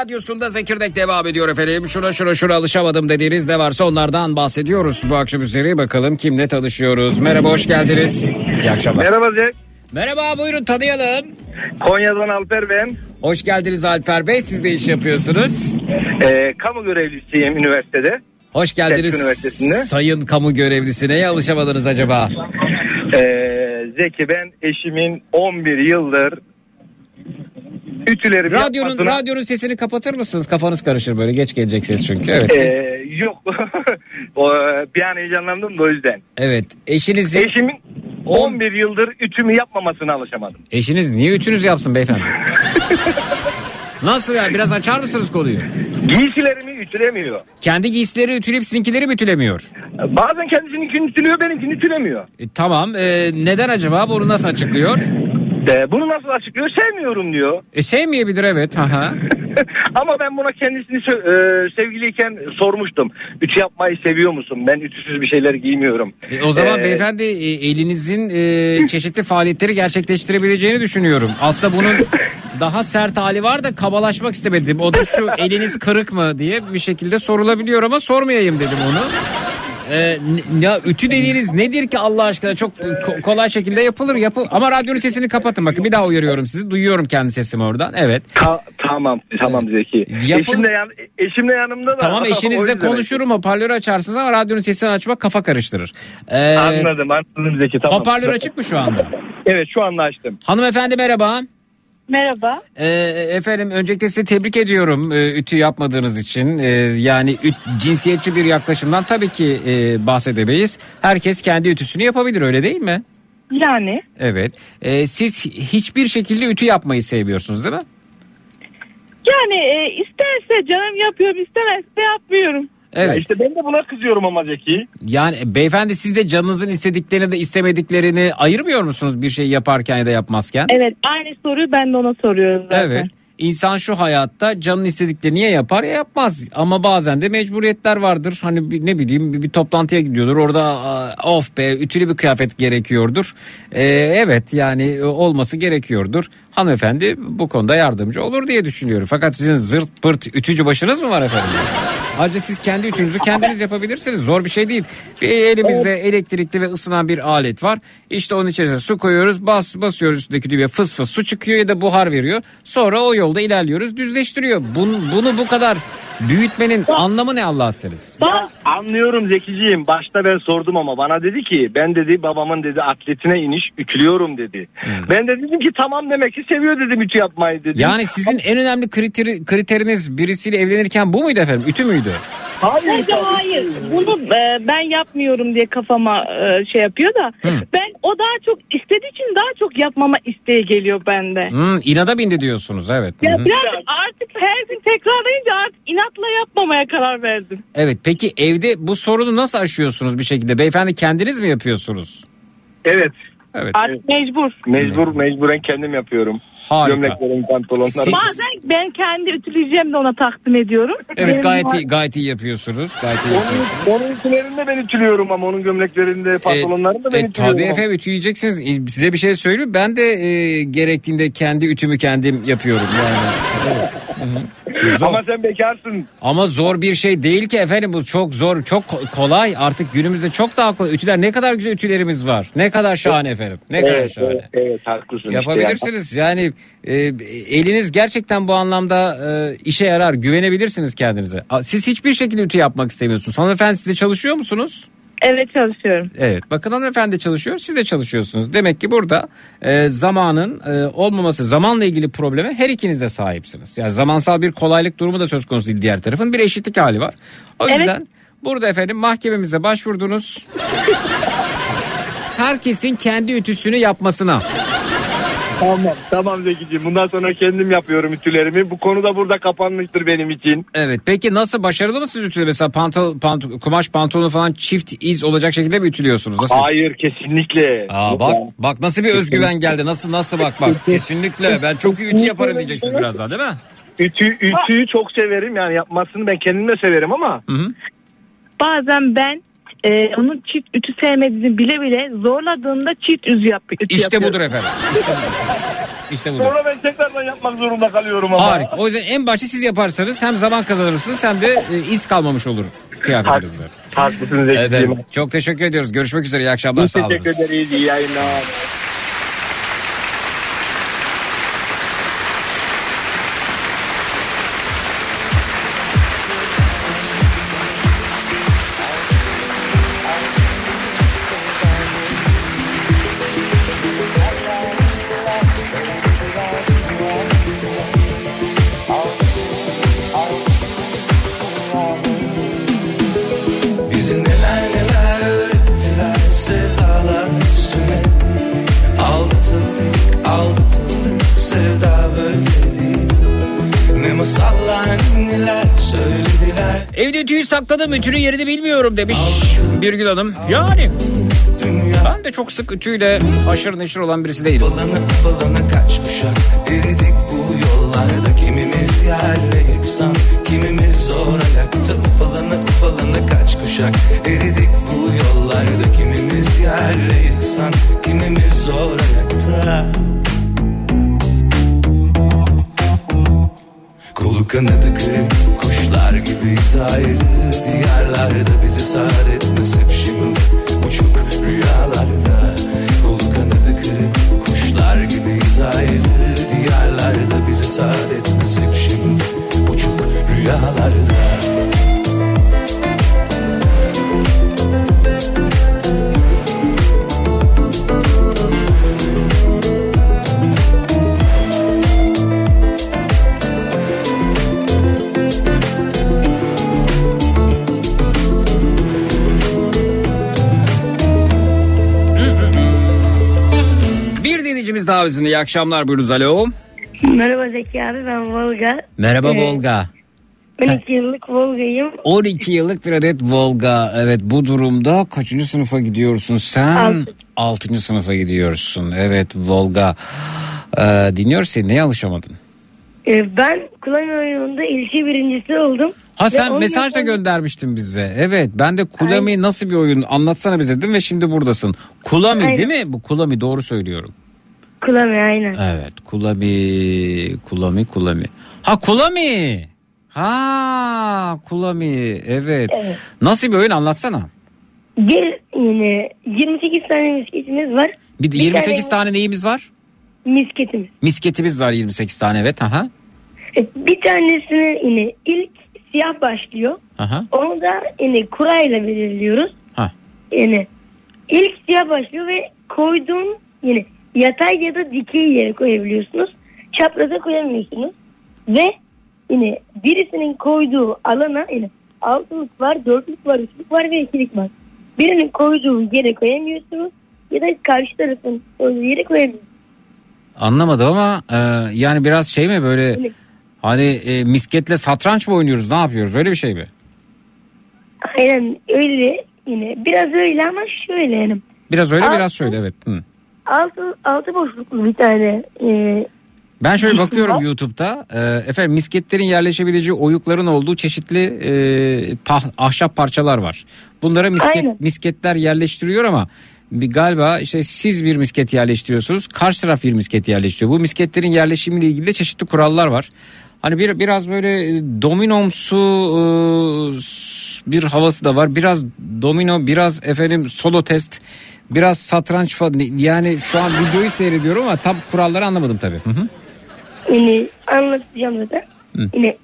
radyosunda Zekirdek devam ediyor efendim. Şuna şuna şuna alışamadım dediğiniz ne varsa onlardan bahsediyoruz. Bu akşam üzeri bakalım kimle tanışıyoruz. Merhaba hoş geldiniz. İyi akşamlar. Merhaba Zek. Merhaba buyurun tanıyalım. Konya'dan Alper ben. Hoş geldiniz Alper Bey. Siz de iş yapıyorsunuz. Ee, kamu görevlisiyim üniversitede. Hoş geldiniz Üniversitesi'nde. sayın kamu görevlisi. Neye alışamadınız acaba? Ee, Zeki ben eşimin 11 yıldır ütüleri Radyonun yapmasına- radyonun sesini kapatır mısınız? Kafanız karışır böyle geç gelecek ses çünkü. Evet. Ee, yok. bir an heyecanlandım da o yüzden. Evet. Eşinizin Eşimin 11 yıldır ütümü yapmamasına alışamadım. eşiniz niye ütünüz yapsın beyefendi? Nasıl ya? Biraz açar mısınız konuyu? Giysilerimi ütülemiyor. Kendi giysileri ütüleyip sizinkileri mi ütülemiyor? Bazen kendisininkini ütülüyor benimkini ütülemiyor. E, tamam. E, neden acaba? Bunu nasıl açıklıyor? Ee, bunu nasıl açıklıyor? Sevmiyorum diyor. E, sevmeyebilir evet. Aha. Ama ben buna kendisini e, sevgiliyken sormuştum. Ütü yapmayı seviyor musun? Ben ütüsüz bir şeyler giymiyorum. E, o zaman Ee, beyefendi e, elinizin e, çeşitli faaliyetleri gerçekleştirebileceğini düşünüyorum. Aslında bunun daha sert hali var da kabalaşmak istemedim. O da şu eliniz kırık mı diye bir şekilde sorulabiliyor ama sormayayım dedim onu. Ee, ya ütü dediğiniz nedir ki Allah aşkına çok ko- kolay şekilde yapılır yapı ama radyonun sesini kapatın bakın bir daha uyarıyorum sizi duyuyorum kendi sesimi oradan evet Ta- tamam tamam Zeki. Yapın- Eşim de, yan- eşim de yanımda da. tamam eşinizle konuşurum hoparlörü açarsınız ama radyonun sesini açmak kafa karıştırır. Ee, Anladım anladım Zeki tamam. hoparlör açık mı şu anda? Evet şu anda açtım. Hanımefendi merhaba. Merhaba. Ee, efendim öncelikle sizi tebrik ediyorum e, ütü yapmadığınız için. E, yani üt- cinsiyetçi bir yaklaşımdan tabii ki e, bahsedemeyiz. Herkes kendi ütüsünü yapabilir öyle değil mi? Yani Evet. E, siz hiçbir şekilde ütü yapmayı sevmiyorsunuz değil mi? yani e, isterse canım yapıyorum istemezse yapmıyorum. Evet. Ya işte ben de buna kızıyorum ama Zeki. Yani beyefendi siz de canınızın istediklerini de istemediklerini ayırmıyor musunuz bir şey yaparken ya da yapmazken? Evet aynı soruyu ben de ona soruyorum zaten. Evet. İnsan şu hayatta canın istediklerini ya yapar ya yapmaz. Ama bazen de mecburiyetler vardır. Hani bir, ne bileyim bir, bir toplantıya gidiyordur. Orada of be ütülü bir kıyafet gerekiyordur. Ee, evet yani e, olması gerekiyordur. Hanımefendi bu konuda yardımcı olur diye düşünüyorum. Fakat sizin zırt pırt ütücü başınız mı var efendim? Ayrıca siz kendi ütünüzü kendiniz yapabilirsiniz. Zor bir şey değil. Bir elimizde elektrikli ve ısınan bir alet var. İşte onun içerisine su koyuyoruz. Bas basıyoruz üstündeki düğmeye fıs fıs su çıkıyor ya da buhar veriyor. Sonra o yolda ilerliyoruz. Düzleştiriyor. Bunu, bunu bu kadar büyütmenin anlamı ne Allah seniz? Ya, anlıyorum Zekiciğim. Başta ben sordum ama bana dedi ki ben dedi babamın dedi atletine iniş ütülüyorum dedi. Ben de dedim ki tamam demek ki seviyor dedim ütü yapmayı dedim. Yani sizin en önemli kriteri, kriteriniz birisiyle evlenirken bu muydu efendim? Ütü müydü? Hayır. Bence hayır. Bunu e, ben yapmıyorum diye kafama e, şey yapıyor da ben o daha çok istediği için daha çok yapmama isteği geliyor bende. Hmm, inada bindi diyorsunuz evet. Hı Ya hı. biraz artık her gün tekrarlayınca artık inatla yapmamaya karar verdim. Evet peki evde bu sorunu nasıl aşıyorsunuz bir şekilde? Beyefendi kendiniz mi yapıyorsunuz? Evet. Evet. Artık mecbur. Mecbur mecburen kendim yapıyorum. Harika. Gömleklerim, pantolonlarım. Bazen ben kendi ütüleyeceğim de ona takdim ediyorum. Evet gayet iyi, gayet iyi yapıyorsunuz. Gayet iyi yapıyorsunuz. Onun, onun ütülerini de ben ütülüyorum ama onun gömleklerinde, pantolonlarını da ben E, ütülüyorum. tabii efendim ütüleyeceksiniz. E, Size bir şey söyleyeyim. Ben de e, gerektiğinde kendi ütümü kendim yapıyorum yani. Evet. Hı hı. Zor. Ama sen bekarsın. Ama zor bir şey değil ki efendim bu çok zor çok ko- kolay artık günümüzde çok daha kolay ütüler ne kadar güzel ütülerimiz var ne kadar şahane efendim ne kadar Evet, şahane. evet, evet haklısın. işte Yapabilirsiniz yani e, eliniz gerçekten bu anlamda e, işe yarar güvenebilirsiniz kendinize. Siz hiçbir şekilde ütü yapmak istemiyorsunuz. Hanımefendi siz de çalışıyor musunuz? Evet çalışıyorum. Evet bakın hanımefendi çalışıyor siz de çalışıyorsunuz. Demek ki burada e, zamanın e, olmaması zamanla ilgili probleme her ikiniz de sahipsiniz. Yani zamansal bir kolaylık durumu da söz konusu değil diğer tarafın bir eşitlik hali var. O Evet. yüzden burada efendim mahkememize başvurdunuz. Herkesin kendi ütüsünü yapmasına. Tamam tamam Zekiciğim bundan sonra kendim yapıyorum ütülerimi. Bu konu da burada kapanmıştır benim için. Evet peki nasıl başarılı mısınız ütüde mesela pantal, pant- kumaş pantolonu falan çift iz olacak şekilde mi ütülüyorsunuz? Nasıl? Hayır kesinlikle. Aa bak bak nasıl bir özgüven geldi nasıl nasıl bak bak kesinlikle ben çok iyi ütü yaparım diyeceksiniz birazdan değil mi? Ütü, ütüyü çok severim yani yapmasını ben kendim de severim ama Bazen ben e, onun çift ütü sevmediğini bile bile zorladığında çift üzü yap, ütü İşte yapıyorum. budur efendim. İşte budur. İşte budur. sonra ben tekrardan yapmak zorunda kalıyorum ama. Harika. O yüzden en başta siz yaparsanız hem zaman kazanırsınız hem de e, iz kalmamış olur kıyafetinizde. Haklısınız. Evet. Çok teşekkür ediyoruz. Görüşmek üzere. İyi akşamlar. Sağ olun. Teşekkür ederiz. İyi yayınlar. Sakladım. Ütünün yerini bilmiyorum demiş Birgül Hanım. Yani ben de çok sık ütüyle haşır neşir olan birisi değilim. Falana falana kaç kuşak eridik bu İyi akşamlar buyurunuz. Alo. Merhaba Zeki abi ben Volga. Merhaba Evet. Volga. 12 yıllık Volga'yım. 12 yıllık bir adet Volga. Evet bu durumda kaçıncı sınıfa gidiyorsun sen? Altı. 6. sınıfa gidiyorsun. Evet Volga. Ee, dinliyoruz seni. Neye alışamadın? Ee, ben kullanım oyununda ilçe birincisi oldum. Ha sen mesaj da göndermiştin bize. Evet ben de Kulami nasıl bir oyun anlatsana bize dedim ve şimdi buradasın. Kulami Aynen. değil mi? Bu Kulami doğru söylüyorum. Kulami aynen. Evet Kulami Kulami Kulami. Ha Kulami. Ha Kulami evet. Evet. Nasıl bir oyun anlatsana. Bir yine 28 tane misketimiz var. Bir, Bir 28 tane- tane neyimiz var? Misketimiz. Misketimiz var 28 tane evet. Aha. E, Bir tanesini yine ilk siyah başlıyor. Aha. Onu da yine kurayla belirliyoruz. Ha. Yani ilk siyah başlıyor ve koyduğun yine yatay ya da dikey yere koyabiliyorsunuz. Çapraza koyamıyorsunuz. Ve yine birisinin koyduğu alana yine altılık var, dörtlük var, üçlük var ve ikilik var. Birinin koyduğu yere koyamıyorsunuz ya da karşı tarafın koyduğu yere koyamıyorsunuz. Anlamadım ama e, yani biraz şey mi böyle Evet. hani e, misketle satranç mı oynuyoruz ne yapıyoruz öyle bir şey mi? Aynen öyle yine biraz öyle ama şöyle yani. Biraz öyle Aa, biraz şöyle evet. Hı. Altı, altı boşluklu bir tane e, Ben şöyle bakıyorum. YouTube'da e, efendim misketlerin yerleşebileceği oyukların olduğu çeşitli e, tah- ahşap parçalar var. Bunlara misket, Aynen. misketler yerleştiriyor ama bir, galiba işte siz bir misket yerleştiriyorsunuz karşı taraf bir misket yerleştiriyor. Bu misketlerin yerleşimiyle ilgili de çeşitli kurallar var. Hani bir biraz böyle e, dominomsu e, bir havası da var. Biraz domino, biraz efendim solo test, biraz satranç falan. Yani şu an videoyu seyrediyorum ama tam kuralları anlamadım tabii. Hı hı. Yine anlatacağım zaten. Yine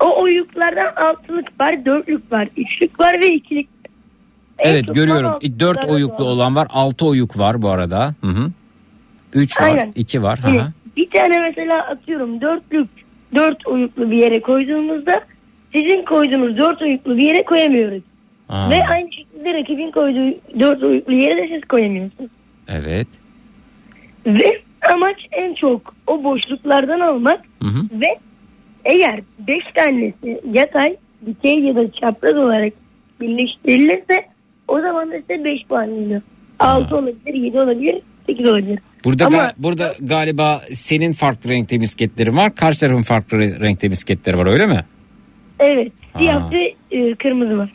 o oyuklardan altılık var, dörtlük var, üçlük var ve ikilik. Evet görüyorum. Dört oyuklu var. olan var. Altı oyuk var bu arada. Hı hı. Üç var. Aynen. iki var. Hı Yine hı. bir tane mesela atıyorum dörtlük, dört oyuklu bir yere koyduğumuzda sizin koyduğunuz dört oyuklu bir yere koyamıyoruz. Aa, Ve aynı şekilde rakibin koyduğu dört oyuklu yere de siz koyamıyorsunuz. Evet. Ve ama amaç en çok o boşluklardan almak Hı hı. ve eğer 5 tanesi yatay, dikey ya da çapraz olarak birleştirilirse o zaman da size 5 puan geliyor. 6 olabilir, 7 olabilir, 8 olabilir. Burada Ama- ga- burada galiba senin farklı renkte misketlerin var. Karşı tarafın farklı re- renkte misketleri var öyle mi? Evet, siyah ve e, kırmızı var.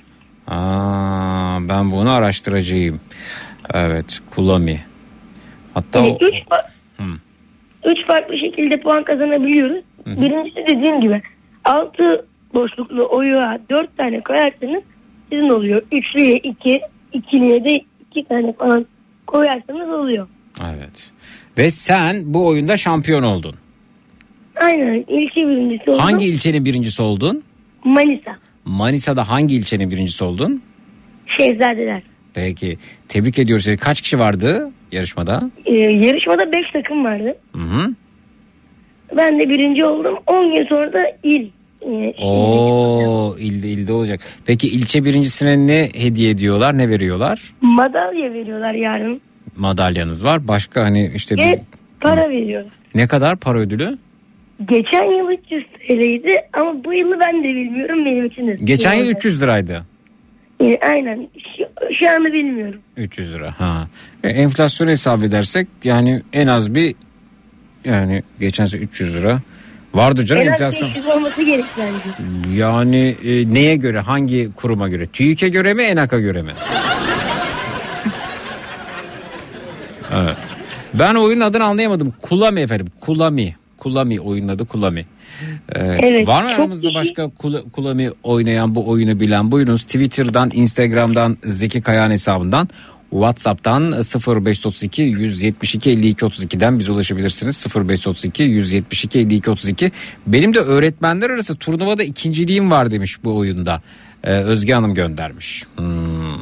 Aa, ben bunu araştıracağım. Evet, Kulami. Hatta Yani o, üç, Hı. üç farklı şekilde puan kazanabiliyoruz. Birincisi dediğim gibi 6 boşluklu oyuğa 4 tane koyarsanız sizin oluyor. Üçlüye 2, ikiliye de 2 tane falan koyarsanız oluyor. evet. Ve sen bu oyunda şampiyon oldun. Aynen ilki birincisi oldu. Hangi ilçenin birincisi oldun? Manisa. Manisa'da hangi ilçenin birincisi oldun? Şehzadeler. Peki. Tebrik ediyoruz. seni. Kaç kişi vardı yarışmada? Ee, yarışmada 5 takım vardı. Hı hı. Ben de birinci oldum. 10 gün sonra da il. e, Oo, ilde ilde olacak. Peki ilçe birincisine ne hediye ediyorlar? Ne veriyorlar? madalya veriyorlar yarın. Madalyanız var. Başka hani işte bir, Ve para veriyorlar. ne kadar para ödülü? Geçen yıl 300 TL'ydi ama bu yılı ben de bilmiyorum benim için de. Geçen yıl Yani, 300 liraydı. e, aynen. Şu, şu anda bilmiyorum. 300 lira. Ha. E, enflasyonu hesap edersek yani en az bir yani geçen sene 300 lira vardı canım En az enflasyon. 500 olması gerek bence. Yani e, neye göre hangi kuruma göre? TÜİK'e göre mi ENAK'a göre mi? evet. Ben oyunun adını anlayamadım. Kulami efendim. Kulami. Kulami oyunun adı Kulami. Evet. Evet, Var mı çok aramızda kişi- başka Kula- Kulami oynayan bu oyunu bilen? Buyurunuz Twitter'dan, Instagram'dan, Zeki Kayan hesabından, WhatsApp'tan 0532 172 52 32'den bize ulaşabilirsiniz. 0532 172 52 32. Benim de öğretmenler arası turnuvada ikinciliğim var demiş bu oyunda. Ee, Özge Hanım göndermiş. Hmm.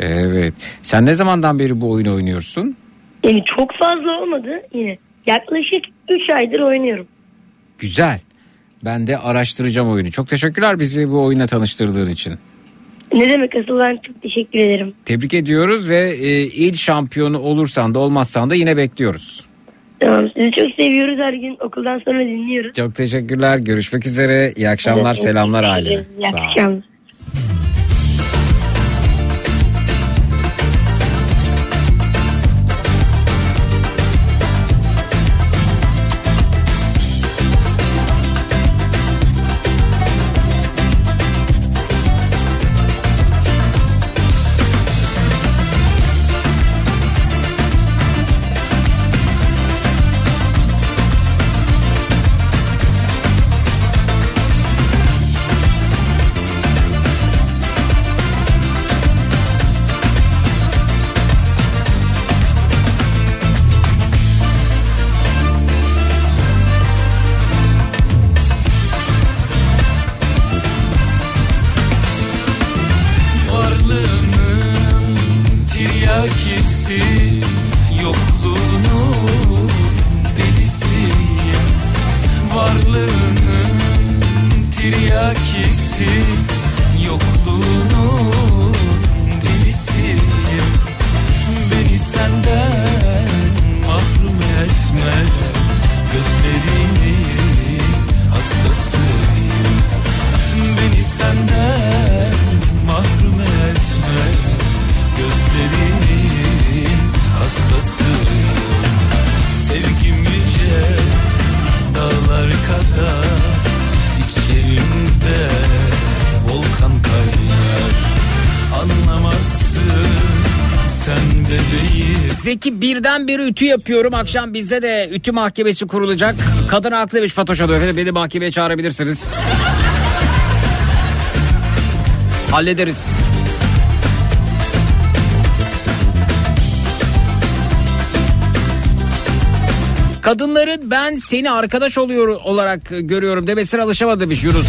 Evet. Sen ne zamandan beri bu oyunu oynuyorsun? Yani çok fazla olmadı yine. Yaklaşık 3 aydır oynuyorum. Güzel. Ben de araştıracağım oyunu. Çok teşekkürler bizi bu oyuna tanıştırdığın için. Ne demek asıl ben çok teşekkür ederim. Tebrik ediyoruz ve e, il şampiyonu olursan da olmazsan da yine bekliyoruz. Tamam sizi çok seviyoruz her gün okuldan sonra dinliyoruz. Çok teşekkürler. Görüşmek üzere. İyi akşamlar. Evet, Selamlar ailene. İyi akşamlar. Tiryakisi Yokluğunun delisiyim. Varlığının tiryakisi Yokluğunun delisiyim. Beni senden mahrum etme Zeki birden bir ütü yapıyorum. Akşam bizde de ütü mahkemesi kurulacak. Kadın haklı demiş Fatoş Adı. Efendim beni mahkemeye çağırabilirsiniz. Hallederiz. Kadınların ben seni arkadaş oluyor olarak görüyorum demesine alışamadı demiş Yunus.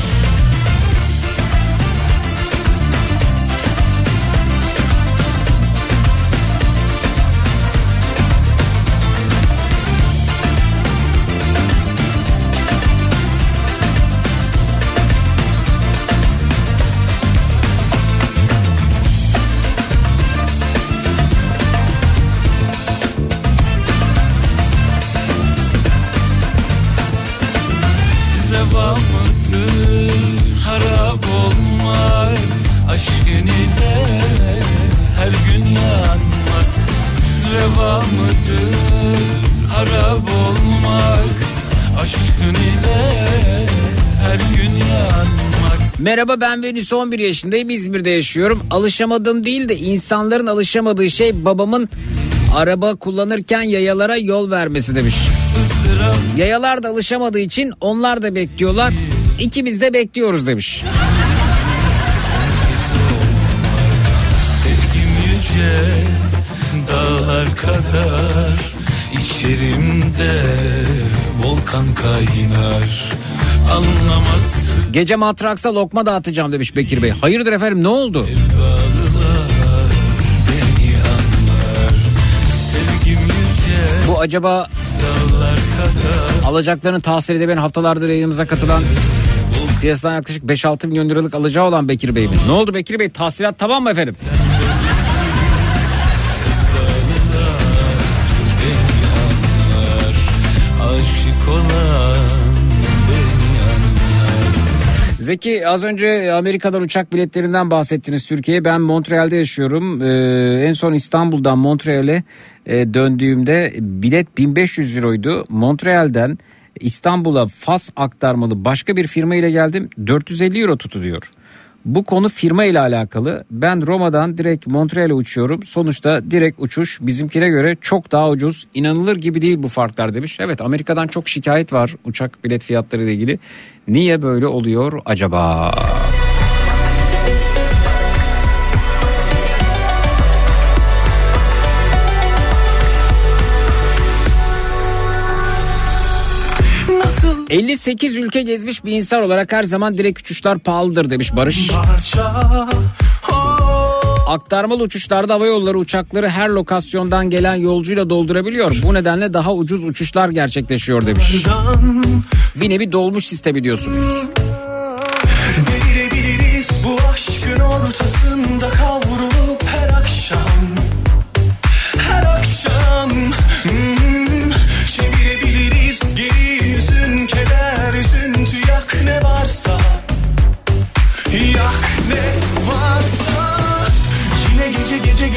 Merhaba ben Venüs 11 yaşındayım İzmir'de yaşıyorum. Alışamadım değil de insanların alışamadığı şey babamın araba kullanırken yayalara yol vermesi demiş. Yayalar da alışamadığı için onlar da bekliyorlar. İkimiz de bekliyoruz demiş. Yüce dağlar kadar içerimde volkan kaynar Anlamazsın Gece matraksa lokma dağıtacağım demiş Bekir Bey. Hayırdır efendim ne oldu? Bu acaba alacaklarını tahsil edemeyen haftalardır yayınımıza katılan piyasadan yaklaşık 5-6 milyon liralık alacağı olan Bekir Bey mi? Ne oldu Bekir Bey? Tahsilat tamam mı efendim? Zeki az önce Amerika'dan uçak biletlerinden bahsettiniz Türkiye'ye. Ben Montreal'de yaşıyorum. Ee, en son İstanbul'dan Montreal'e e, döndüğümde bilet 1500 euroydu. Montreal'den İstanbul'a Fas aktarmalı başka bir firma ile geldim. 450 euro tutu diyor. Bu konu firma ile alakalı. Ben Roma'dan direkt Montreal'e uçuyorum. Sonuçta direkt uçuş bizimkine göre çok daha ucuz. İnanılır gibi değil bu farklar demiş. Evet Amerika'dan çok şikayet var uçak bilet fiyatları ile ilgili. Niye böyle oluyor acaba? 58 ülke gezmiş bir insan olarak her zaman direkt uçuşlar pahalıdır demiş Barış. parça Aktarmalı uçuşlarda hava yolları uçakları her lokasyondan gelen yolcuyla doldurabiliyor. Bu nedenle daha ucuz uçuşlar gerçekleşiyor demiş. Bir nevi dolmuş sistemi diyorsunuz. Delirebiliriz bu aşkın ortasında kavrulup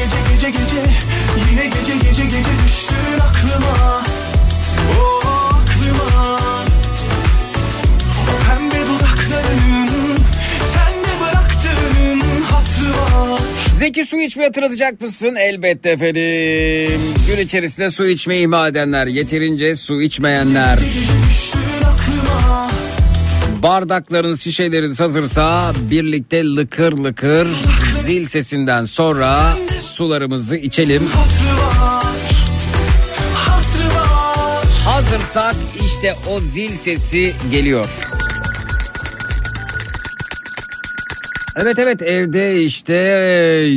gece gece gece gece gece Yine gece gece gece düştün aklıma Oh aklıma o pembe dudakların Sen de bıraktığın hatrı var Zeki su içmeyi hatırlatacak mısın? Elbette efendim. Gün içerisinde su içmeyi ihmal edenler, yeterince su içmeyenler. Düştün aklıma Bardaklarınız, şişeleriniz hazırsa birlikte lıkır lıkır zil sesinden sonra sularımızı içelim. Hazırsak işte o zil sesi geliyor. Evet evet evde işte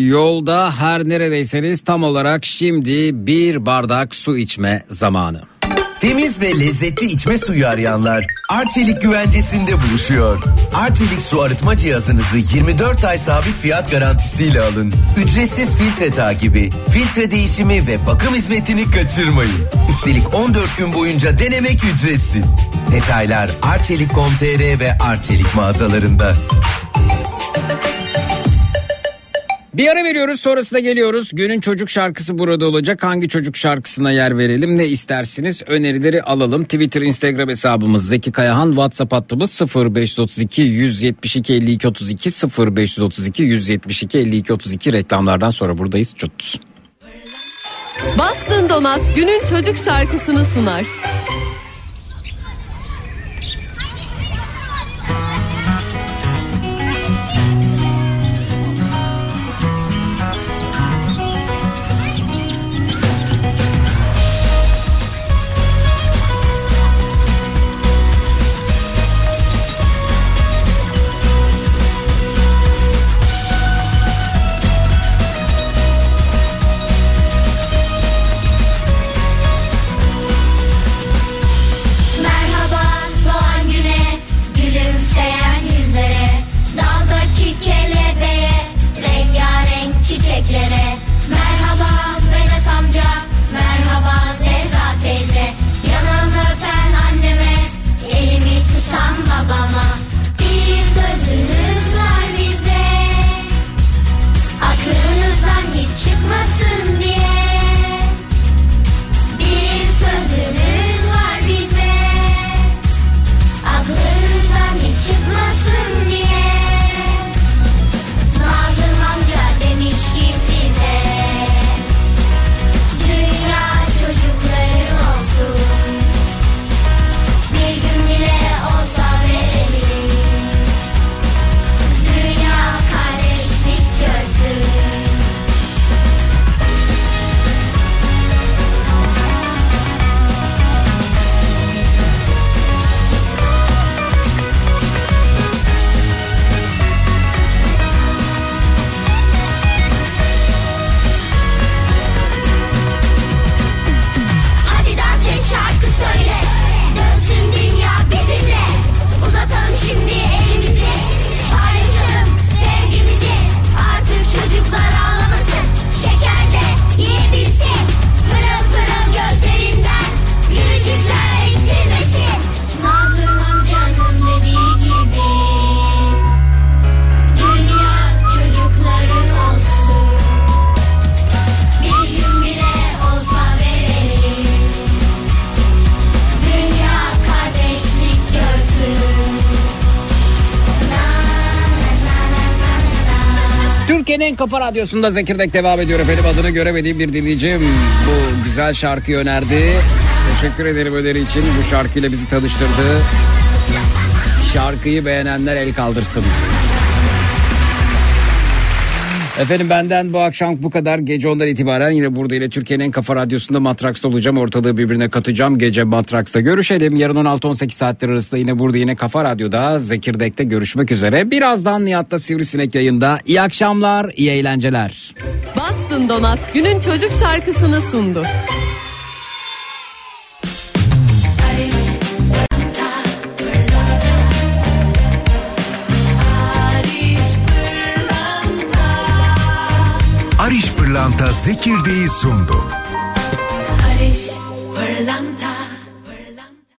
yolda her neredeyseniz tam olarak şimdi bir bardak su içme zamanı. Temiz ve lezzetli içme suyu arayanlar Arçelik güvencesinde buluşuyor. Arçelik su arıtma cihazınızı 24 ay sabit fiyat garantisiyle alın. Ücretsiz filtre takibi, filtre değişimi ve bakım hizmetini kaçırmayın. Üstelik 14 gün boyunca denemek ücretsiz. Detaylar arçelik.com.tr ve Arçelik mağazalarında. Bir ara veriyoruz sonrasında geliyoruz. Günün çocuk şarkısı burada olacak. Hangi çocuk şarkısına yer verelim ne istersiniz önerileri alalım. Twitter Instagram hesabımız Zeki Kayahan WhatsApp hattımız 0532 172 52 32 0532 172 52 32 reklamlardan sonra buradayız. Çut. Bastın Donat günün çocuk şarkısını sunar. Kafa radyosunda Zekirdek devam ediyor efendim. Adını göremediğim bir dinleyicim bu güzel şarkıyı önerdi. Teşekkür ederim öneri için. Bu şarkıyla bizi tanıştırdı. Şarkıyı beğenenler el kaldırsın. Efendim benden bu akşam bu kadar. Gece ondan itibaren yine burada yine Türkiye'nin en kafa radyosunda Matraks'ta olacağım. Ortalığı birbirine katacağım. Gece Matraks'ta görüşelim. Yarın 16-18 saatler arasında yine burada yine Kafa Radyo'da Zekirdek'te görüşmek üzere. Birazdan Nihat'ta Sivrisinek yayında. İyi akşamlar, iyi eğlenceler. Bastın Donat günün çocuk şarkısını sundu. Pırlanta Zekirdeği sundu.